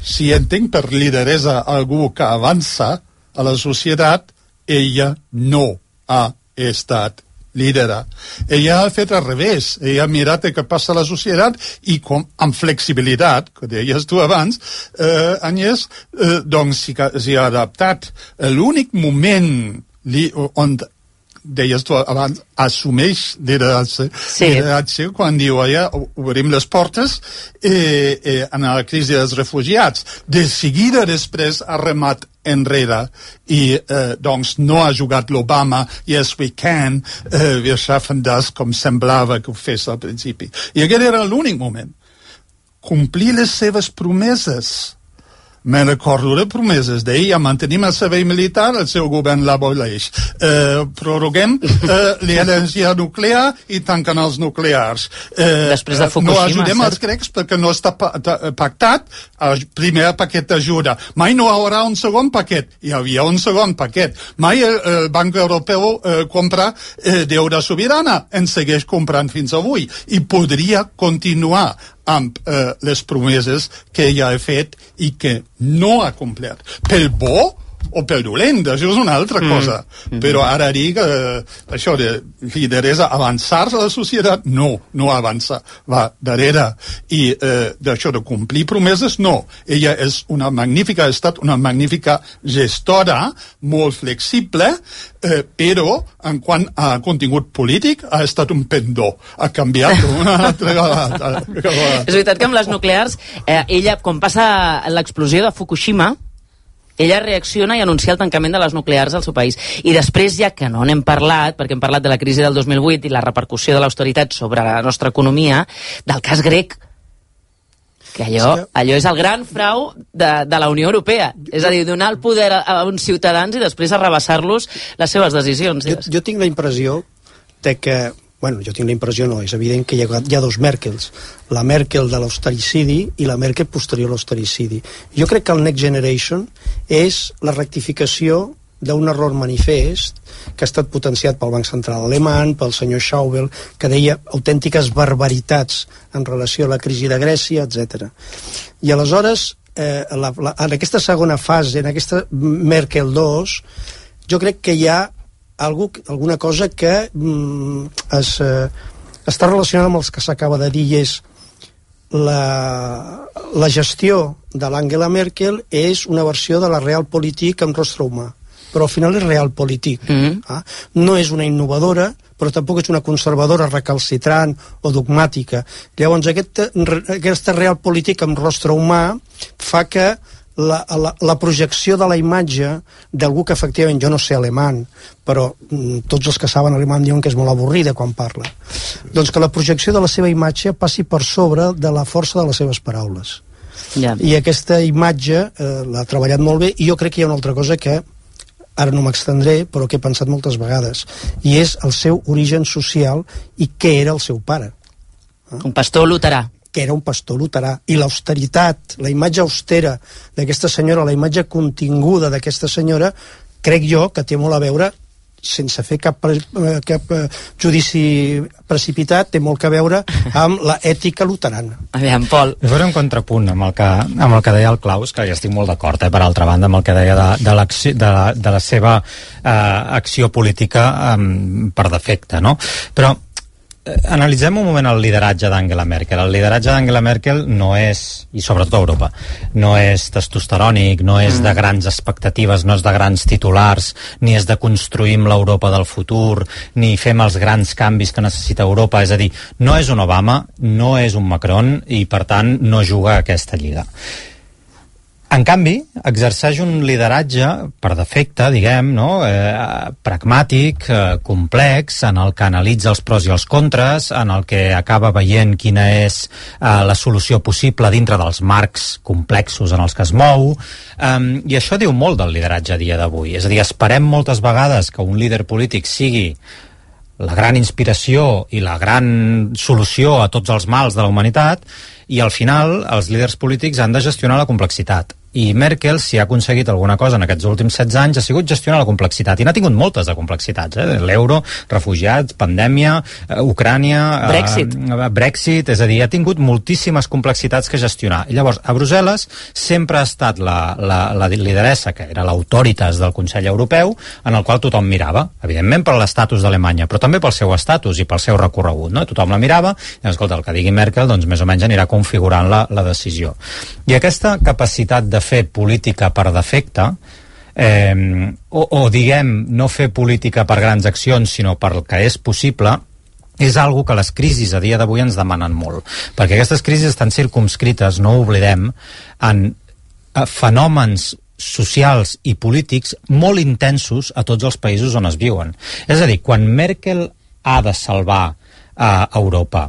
Si entenc per lideresa algú que avança a la societat, ella no ha estat lídera. Ella ha fet al revés. Ella ha mirat què passa a la societat i com, amb flexibilitat, que deies tu abans, eh, Agnès, eh, doncs s'hi ha adaptat. L'únic moment li, on deies tu abans, assumeix lideratge, sí. lideratge quan diu allà obrim les portes eh, eh, en la crisi dels refugiats. De seguida després ha remat enrere i eh, doncs no ha jugat l'Obama yes we can, eh, wir schaffen das com semblava que ho fes al principi. I aquest era l'únic moment. Complir les seves promeses Me'n recordo de promeses d'ell, ja mantenim el servei militar, el seu govern l'aboleix. Eh, proroguem eh, l'energia nuclear i tanquen els nuclears. Eh, Després de Fukushima, no ajudem els grecs perquè no està pactat el primer paquet d'ajuda. Mai no hi haurà un segon paquet. Hi havia un segon paquet. Mai el, el Banc Europeu eh, compra eh, deure sobirana. En segueix comprant fins avui. I podria continuar amb eh, les promeses que ja he fet i que no ha complert. Pel bo o pel dolent, això és una altra mm. cosa. Mm. Però ara dic eh, això de lideresa, avançar la societat, no, no avança, va darrere. I eh, d'això de complir promeses, no. Ella és una magnífica, ha estat una magnífica gestora, molt flexible, eh, però en quant a contingut polític ha estat un pendó. Ha canviat una altra vegada. És veritat que amb les nuclears, eh, ella, quan passa l'explosió de Fukushima, ella reacciona i anuncia el tancament de les nuclears al seu país. I després, ja que no n'hem parlat, perquè hem parlat de la crisi del 2008 i la repercussió de l'austeritat sobre la nostra economia, del cas grec, que allò, és que... allò és el gran frau de, de la Unió Europea. És a dir, donar el poder a, a uns ciutadans i després arrabassar-los les seves decisions. Jo, jo tinc la impressió de que bueno, jo tinc la impressió, no, és evident que hi ha, hi ha dos Merkels, la Merkel de l'austericidi i la Merkel posterior a l'austericidi. Jo crec que el Next Generation és la rectificació d'un error manifest que ha estat potenciat pel Banc Central Alemany, pel senyor Schauble, que deia autèntiques barbaritats en relació a la crisi de Grècia, etc. I aleshores, eh, la, la, en aquesta segona fase, en aquesta Merkel 2, jo crec que hi ha algú, alguna cosa que mm, es, eh, està relacionada amb els que s'acaba de dir i és la, la gestió de l'Angela Merkel és una versió de la Realpolitik amb rostre humà però al final és Realpolitik mm -hmm. ah? no és una innovadora però tampoc és una conservadora recalcitrant o dogmàtica llavors aquest, aquesta Realpolitik amb rostre humà fa que la, la, la projecció de la imatge d'algú que efectivament, jo no sé alemany, però mm, tots els que saben alemany diuen que és molt avorrida quan parla. Doncs que la projecció de la seva imatge passi per sobre de la força de les seves paraules. Yeah. I aquesta imatge eh, l'ha treballat molt bé i jo crec que hi ha una altra cosa que ara no m'extendré, però que he pensat moltes vegades, i és el seu origen social i què era el seu pare. Un pastor luterà que era un pastor luterà, i l'austeritat, la imatge austera d'aquesta senyora, la imatge continguda d'aquesta senyora, crec jo que té molt a veure sense fer cap, eh, cap eh, judici precipitat, té molt que veure amb la ètica luterana. Aviam, Pol. Jo faré un contrapunt amb el que, amb el que deia el Claus, que ja estic molt d'acord, eh, per altra banda, amb el que deia de, de, de, la, de la seva eh, acció política eh, per defecte, no? Però analitzem un moment el lideratge d'Angela Merkel. El lideratge d'Angela Merkel no és, i sobretot a Europa, no és testosterònic, no és mm. de grans expectatives, no és de grans titulars, ni és de construïm l'Europa del futur, ni fem els grans canvis que necessita Europa. És a dir, no és un Obama, no és un Macron, i per tant no juga a aquesta lliga. En canvi, exerceix un lideratge per defecte, diguem, no? eh, pragmàtic, eh, complex, en el que analitza els pros i els contres, en el que acaba veient quina és eh, la solució possible dintre dels marcs complexos en els que es mou, eh, i això diu molt del lideratge a dia d'avui. És a dir, esperem moltes vegades que un líder polític sigui la gran inspiració i la gran solució a tots els mals de la humanitat, i al final els líders polítics han de gestionar la complexitat i Merkel, si ha aconseguit alguna cosa en aquests últims 16 anys, ha sigut gestionar la complexitat, i n'ha tingut moltes de complexitats, eh? l'euro, refugiats, pandèmia, eh, Ucrània... Eh, Brexit. Eh, Brexit, és a dir, ha tingut moltíssimes complexitats que gestionar. I llavors, a Brussel·les sempre ha estat la, la, la lideressa, que era l'autoritas del Consell Europeu, en el qual tothom mirava, evidentment per l'estatus d'Alemanya, però també pel seu estatus i pel seu recorregut, no? Tothom la mirava, i escolta, el que digui Merkel, doncs més o menys anirà configurant la, la decisió. I aquesta capacitat de de fer política per defecte, eh, o, o diguem, no fer política per grans accions, sinó per el que és possible, és algo que les crisis a dia d'avui ens demanen molt. Perquè aquestes crisis estan circumscrites, no ho oblidem, en eh, fenòmens socials i polítics molt intensos a tots els països on es viuen. És a dir, quan Merkel ha de salvar a eh, Europa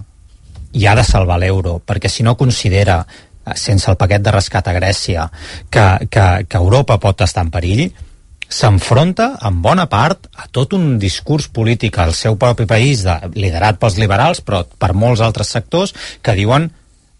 i ha de salvar l'euro, perquè si no considera sense el paquet de rescat a Grècia, que, que, que Europa pot estar en perill, s'enfronta en bona part a tot un discurs polític al seu propi país, de, liderat pels liberals, però per molts altres sectors, que diuen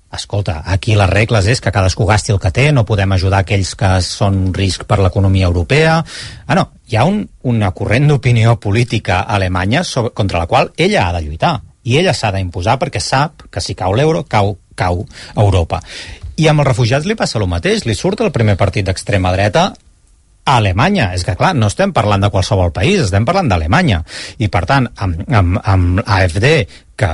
escolta, aquí les regles és que cadascú gasti el que té, no podem ajudar aquells que són un risc per l'economia europea. Ah, no, hi ha un, una corrent d'opinió política alemanya sobre, contra la qual ella ha de lluitar i ella s'ha d'imposar perquè sap que si cau l'euro, cau, cau Europa. I amb els refugiats li passa el mateix, li surt el primer partit d'extrema dreta a Alemanya. És que, clar, no estem parlant de qualsevol país, estem parlant d'Alemanya. I, per tant, amb, amb, amb AFD, que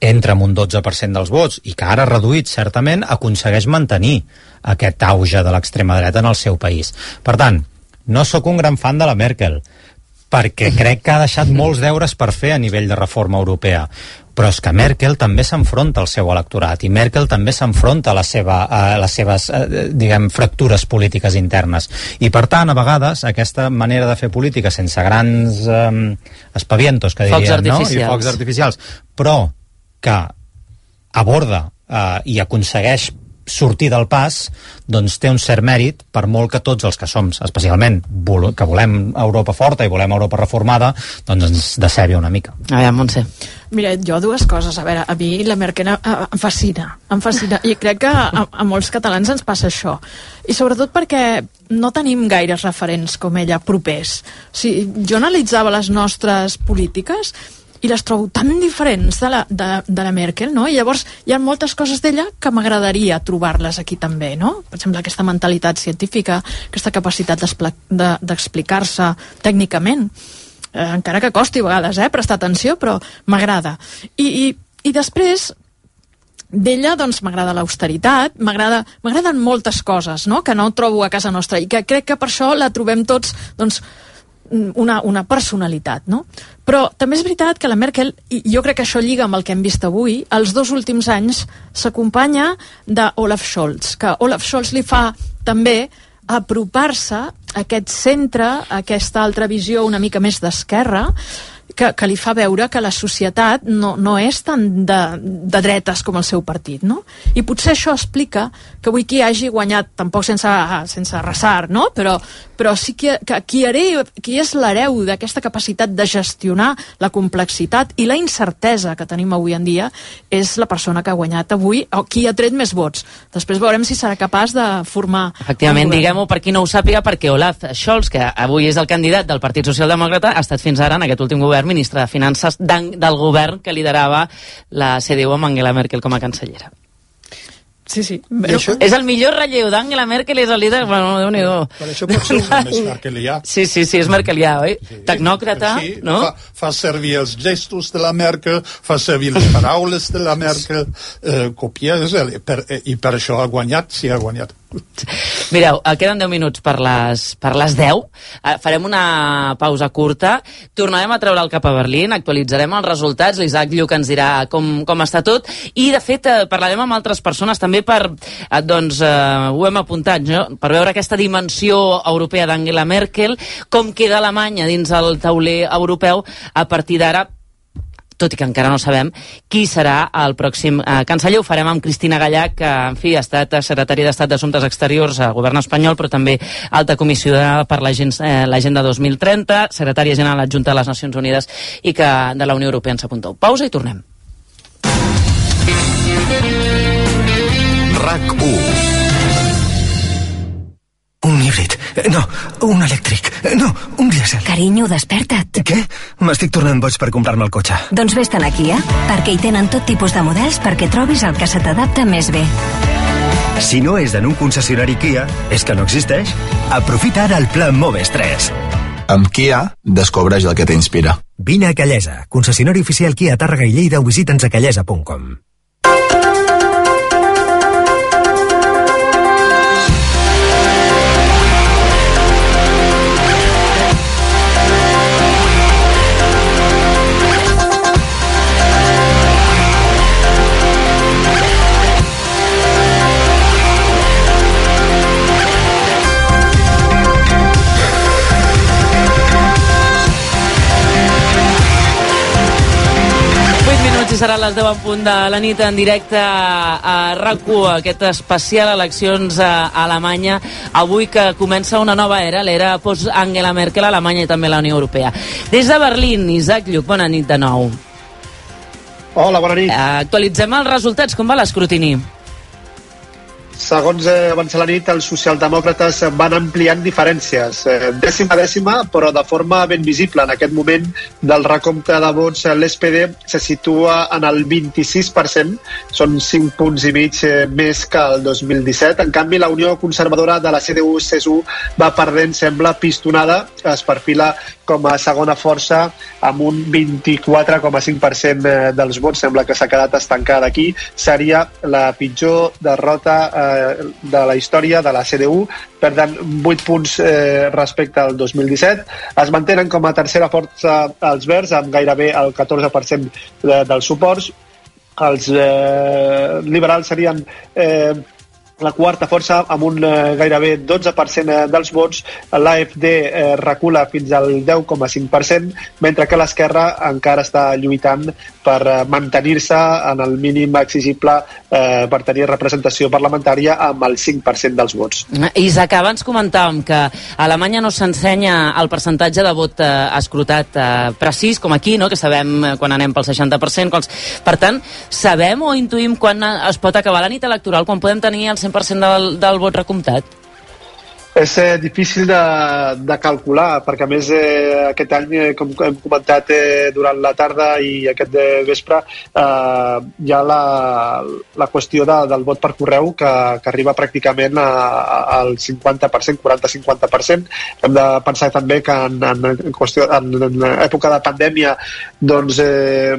entra amb un 12% dels vots i que ara reduït, certament, aconsegueix mantenir aquest auge de l'extrema dreta en el seu país. Per tant, no sóc un gran fan de la Merkel, perquè crec que ha deixat molts deures per fer a nivell de reforma europea però és que Merkel també s'enfronta al seu electorat i Merkel també s'enfronta a, la seva, a les seves, eh, diguem, fractures polítiques internes. I per tant, a vegades, aquesta manera de fer política sense grans eh, espavientos, que dirien, no? I focs artificials, però que aborda eh, i aconsegueix sortir del pas doncs té un cert mèrit per molt que tots els que som, especialment que volem Europa forta i volem Europa reformada, doncs ens decebi una mica. A veure, Montse. Mira, jo dues coses. A veure, a mi la Merkel em fascina, em fascina. I crec que a, a molts catalans ens passa això. I sobretot perquè no tenim gaires referents com ella propers. O sigui, jo analitzava les nostres polítiques i les trobo tan diferents de la, de, de la Merkel, no? I llavors hi ha moltes coses d'ella que m'agradaria trobar-les aquí també, no? Per exemple, aquesta mentalitat científica, aquesta capacitat d'explicar-se de, tècnicament, eh, encara que costi a vegades, eh, prestar atenció, però m'agrada. I, i, I després, d'ella doncs m'agrada l'austeritat, m'agraden moltes coses no? que no trobo a casa nostra i que crec que per això la trobem tots doncs, una, una personalitat, no? Però també és veritat que la Merkel, i jo crec que això lliga amb el que hem vist avui, els dos últims anys s'acompanya d'Olaf Scholz, que Olaf Scholz li fa també apropar-se a aquest centre, a aquesta altra visió una mica més d'esquerra, que, que li fa veure que la societat no, no és tan de, de dretes com el seu partit, no? I potser això explica que avui qui hagi guanyat, tampoc sense, sense resar, no? Però, però sí que, que qui, hereu, qui és l'hereu d'aquesta capacitat de gestionar la complexitat i la incertesa que tenim avui en dia és la persona que ha guanyat avui, o qui ha tret més vots. Després veurem si serà capaç de formar... Efectivament, diguem-ho per qui no ho sàpiga, perquè Olaf Scholz, que avui és el candidat del Partit Socialdemòcrata, ha estat fins ara, en aquest últim govern, ministre de Finances del govern que liderava la CDU amb Angela Merkel com a cancellera. Sí, sí. Però, això... És el millor relleu d'Angela Merkel, és el líder... Bueno, déu nhi Per això pot ser un més merkelià. Sí, sí, sí, és merkelià, oi? Sí. Tecnòcrata, sí, no? Fa, fa servir els gestos de la Merkel, fa servir les paraules de la Merkel, eh, copia, per, eh, i per això ha guanyat, si ha guanyat. Mireu, eh, queden 10 minuts per les, per les 10. Eh, farem una pausa curta. Tornarem a treure el cap a Berlín, actualitzarem els resultats, l'Isaac Lluc ens dirà com, com està tot, i de fet eh, parlarem amb altres persones també per, doncs, eh, ho hem apuntat, no? per veure aquesta dimensió europea d'Angela Merkel, com queda Alemanya dins el tauler europeu a partir d'ara tot i que encara no sabem qui serà el pròxim eh, canceller. Ho farem amb Cristina Gallac, que, en fi, ha estat secretari d'Estat d'Assumptes Exteriors al govern espanyol, però també alta comissionada per l'Agenda eh, 2030, secretària general adjunta de les Nacions Unides i que de la Unió Europea ens apunteu. Pausa i tornem. RAC 1 No, un elèctric. No, un dièsel. Carinyo, desperta't. Què? M'estic tornant boig per comprar-me el cotxe. Doncs vés-te'n a Kia, perquè hi tenen tot tipus de models perquè trobis el que se t'adapta més bé. Si no és en un concessionari Kia, és que no existeix. Aprofita ara el Plan Moves 3. Amb Kia, descobreix el que t'inspira. Vine a Callesa, concessionari oficial Kia Tàrrega i Lleida o visita'ns a callesa.com. serà les 10 en punt de la nit en directe a rac aquest especial eleccions a Alemanya, avui que comença una nova era, l'era post-Angela Merkel a Alemanya i també a la Unió Europea. Des de Berlín, Isaac Lluc, bona nit de nou. Hola, bona nit. Actualitzem els resultats, com va l'escrutini? Segons eh, abans la nit, els socialdemòcrates van ampliant diferències, eh, dècima a dècima, però de forma ben visible. En aquest moment del recompte de vots, eh, l'SPD se situa en el 26%, són 5 punts i mig eh, més que el 2017. En canvi, la Unió Conservadora de la CDU-CSU va perdent, sembla, pistonada, es perfila com a segona força amb un 24,5% eh, dels vots. Sembla que s'ha quedat estancada aquí. Seria la pitjor derrota eh, de la història de la CDU. tant, 8 punts eh, respecte al 2017. Es mantenen com a tercera força els verds amb gairebé el 14% de, dels suports. Els eh, liberals serien eh, la quarta força amb un eh, gairebé 12% eh, dels vots. L'AFD eh, recula fins al 10,5%, mentre que l'esquerra encara està lluitant per eh, mantenir-se en el mínim exigible eh, per tenir representació parlamentària amb el 5% dels vots. Isaac, abans comentàvem que a Alemanya no s'ensenya el percentatge de vot eh, escrutat eh, precís, com aquí, no? que sabem eh, quan anem pel 60%. Quals... Per tant, sabem o intuïm quan es pot acabar la nit electoral, quan podem tenir el 100% del, del vot recomptat? És eh, difícil de, de calcular, perquè a més eh, aquest any, eh, com hem comentat eh, durant la tarda i aquest de vespre, eh, hi ha la, la qüestió de, del vot per correu que, que arriba pràcticament a, a, al 50%, 40-50%. Hem de pensar també que en, en, qüestió, en, en època de pandèmia doncs, eh,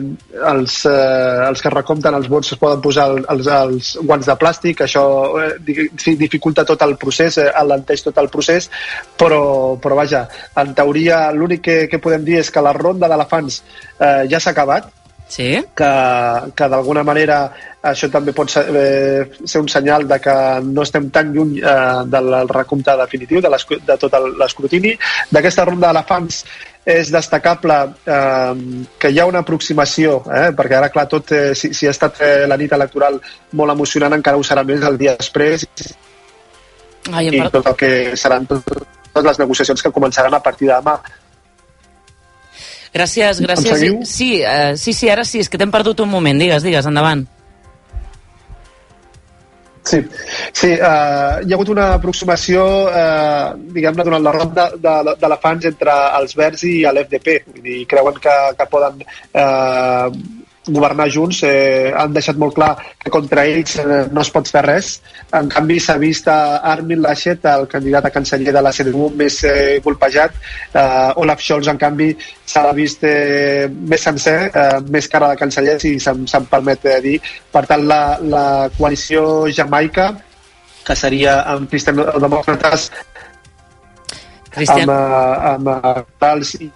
els, eh, els que recompten els vots es poden posar els, els guants de plàstic, això eh, dificulta tot el procés, eh, alenteix tot el procés, però, però vaja, en teoria l'únic que, que podem dir és que la ronda d'elefants eh, ja s'ha acabat, sí? que, que d'alguna manera això també pot ser, eh, ser un senyal de que no estem tan lluny eh, del recompte definitiu de, de tot l'escrutini. D'aquesta ronda d'elefants és destacable eh, que hi ha una aproximació, eh, perquè ara, clar, tot, eh, si, si ha estat eh, la nit electoral molt emocionant, encara ho serà més el dia després, Ai, i tot el que seran tot, totes les negociacions que començaran a partir de demà. Gràcies, gràcies. Sí, uh, sí, sí, ara sí, és que t'hem perdut un moment. Digues, digues, endavant. Sí, sí uh, hi ha hagut una aproximació, uh, diguem-ne, durant la ronda de- d'elefants entre els Verds i l'FDP. Vull dir, creuen que, que poden uh, governar junts. Eh, han deixat molt clar que contra ells eh, no es pot fer res. En canvi, s'ha vist a Armin Laschet, el candidat a canceller de la CDU, més eh, golpejat. Uh, Olaf Scholz, en canvi, s'ha vist eh, més sencer, eh, més cara de canceller, si se'm, se'm permet eh, dir. Per tant, la, la coalició jamaica, que seria amb cristianos-demòcrates, Cristian. amb, eh, amb eh, tals i,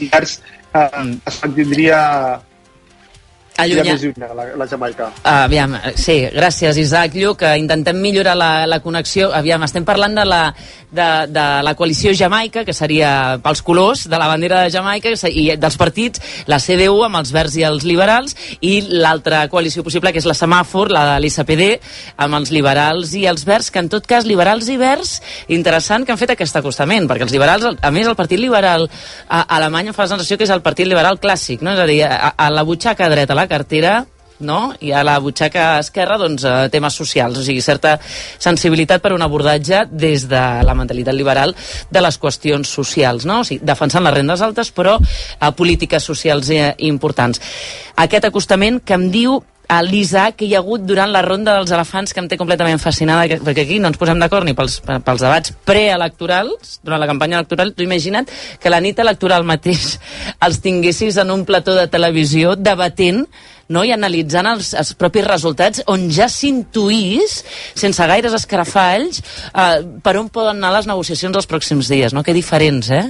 i verds, eh, es mantindria Allunya- més lluny la, la Jamaica. Uh, aviam, eh, sí, gràcies Isaac Lluc, que intentem millorar la, la connexió. Aviam, estem parlant de la, de, de la coalició Jamaica, que seria pels colors de la bandera de Jamaica, i dels partits, la CDU amb els verds i els liberals, i l'altra coalició possible, que és la semàfor, la de l'ISPD, amb els liberals i els verds, que en tot cas, liberals i verds, interessant que han fet aquest acostament, perquè els liberals, a més, el Partit Liberal a, a Alemanya fa la sensació que és el Partit Liberal clàssic, no? és a dir, a, a la butxaca dreta la cartera, no? i a la butxaca esquerra doncs, eh, temes socials, o sigui, certa sensibilitat per un abordatge des de la mentalitat liberal de les qüestions socials, no? o sigui, defensant les rendes altes però a polítiques socials eh, importants. Aquest acostament que em diu l'Isaac que hi ha hagut durant la ronda dels elefants que em té completament fascinada que- perquè aquí no ens posem d'acord ni pels, pels debats preelectorals durant la campanya electoral, tu imagina't que la nit electoral mateix els tinguessis en un plató de televisió debatent no? i analitzant els, els propis resultats on ja s'intuís, sense gaires escarafalls, eh, per on poden anar les negociacions els pròxims dies. No? Que diferents, eh?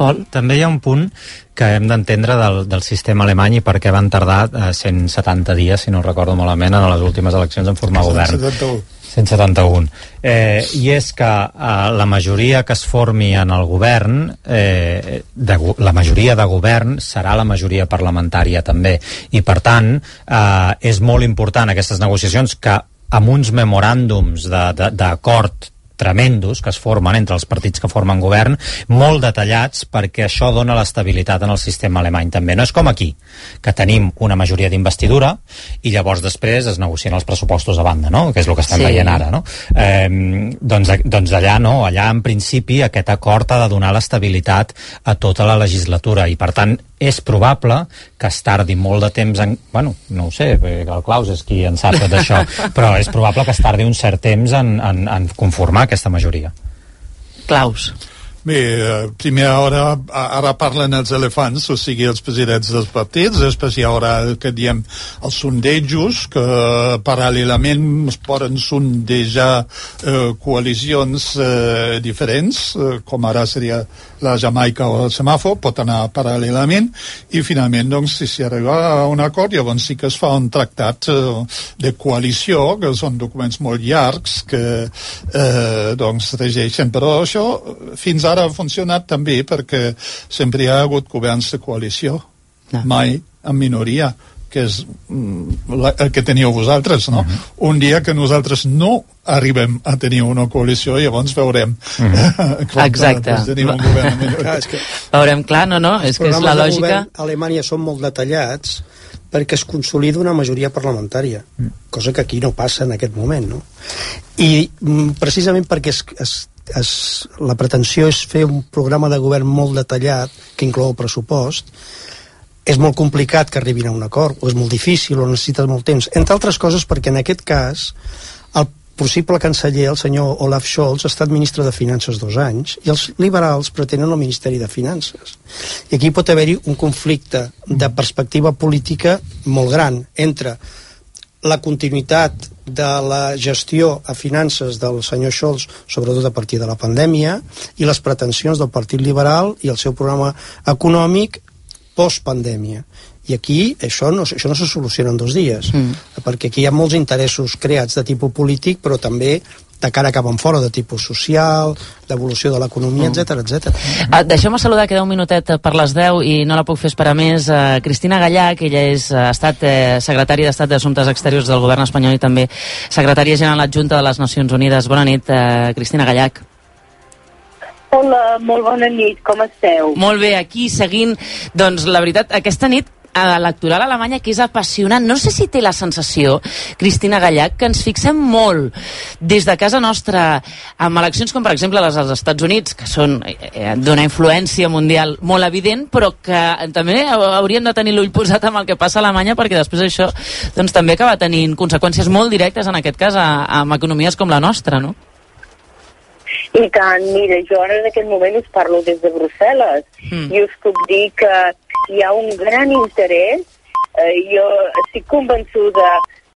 Pol? També hi ha un punt que hem d'entendre del, del sistema alemany i per què van tardar eh, 170 dies, si no recordo malament, en les últimes eleccions en formar govern. 171. 171. Eh, I és que eh, la majoria que es formi en el govern, eh, de, la majoria de govern serà la majoria parlamentària també. I per tant, eh, és molt important aquestes negociacions que amb uns memoràndums d'acord tremendos que es formen entre els partits que formen govern, molt detallats perquè això dona l'estabilitat en el sistema alemany també. No és com aquí, que tenim una majoria d'investidura i llavors després es negocien els pressupostos a banda, no? que és el que estem Sí. veient ara. No? Eh, doncs, doncs allà no, allà en principi aquest acord ha de donar l'estabilitat a tota la legislatura i per tant és probable que es tardi molt de temps en... Bueno, no ho sé, perquè el Claus és qui en sap tot això, però és probable que es tardi un cert temps en, en, en conformar aquesta majoria. Claus. Bé, eh, primera hora, a- ara parlen els elefants, o sigui, els presidents dels partits, després hi haurà el que diem els sondejos, que paral·lelament es poden sondejar eh, coalicions eh, diferents, eh, com ara seria la Jamaica o el semàfor, pot anar paral·lelament, i finalment, doncs, si s'hi arriba a un acord, llavors sí que es fa un tractat eh, de coalició, que són documents molt llargs, que eh, doncs regeixen, però això eh, fins ara ha funcionat també perquè sempre hi ha hagut governs de coalició, mai en minoria que és mm, la, el que teníeu vosaltres, no? Un dia que nosaltres no arribem a tenir una coalició, llavors veurem. Quan Exacte. després tenim un govern en minoria. Clar, és que Veurem, clar, no, no, és que és la lògica... govern a Alemanya són molt detallats perquè es consolida una majoria parlamentària, cosa que aquí no passa en aquest moment, no? I mm, precisament perquè es, es, es, la pretensió és fer un programa de govern molt detallat, que inclou el pressupost, és molt complicat que arribin a un acord, o és molt difícil, o necessita molt temps. Entre altres coses perquè en aquest cas el possible canceller, el senyor Olaf Scholz, ha estat ministre de Finances dos anys i els liberals pretenen el Ministeri de Finances. I aquí pot haver-hi un conflicte de perspectiva política molt gran entre la continuïtat de la gestió a finances del senyor Scholz, sobretot a partir de la pandèmia, i les pretensions del Partit Liberal i el seu programa econòmic post-pandèmia. I aquí això no, això no se soluciona en dos dies, mm. perquè aquí hi ha molts interessos creats de tipus polític, però també de cara cap en fora, de tipus social, l'evolució de l'economia, etc mm. etc. Uh, Deixeu-me saludar, queda un minutet per les 10 i no la puc fer esperar més. Uh, Cristina Gallac, ella és, uh, ha estat uh, secretària d'Estat d'Assumptes Exteriors del govern espanyol i també secretària general adjunta de les Nacions Unides. Bona nit, uh, Cristina Gallac. Hola, molt bona nit, com esteu? Molt bé, aquí seguint, doncs la veritat, aquesta nit electoral alemanya que és apassionant. No sé si té la sensació, Cristina Gallac, que ens fixem molt des de casa nostra amb eleccions com, per exemple, les dels Estats Units, que són eh, d'una influència mundial molt evident, però que també hauríem de tenir l'ull posat amb el que passa a Alemanya, perquè després això doncs, també acaba tenint conseqüències molt directes, en aquest cas, a, amb economies com la nostra, no? I tant, mira, jo ara en aquest moment us parlo des de Brussel·les mm. i us puc dir que hi ha un gran interès, eh, jo estic convençuda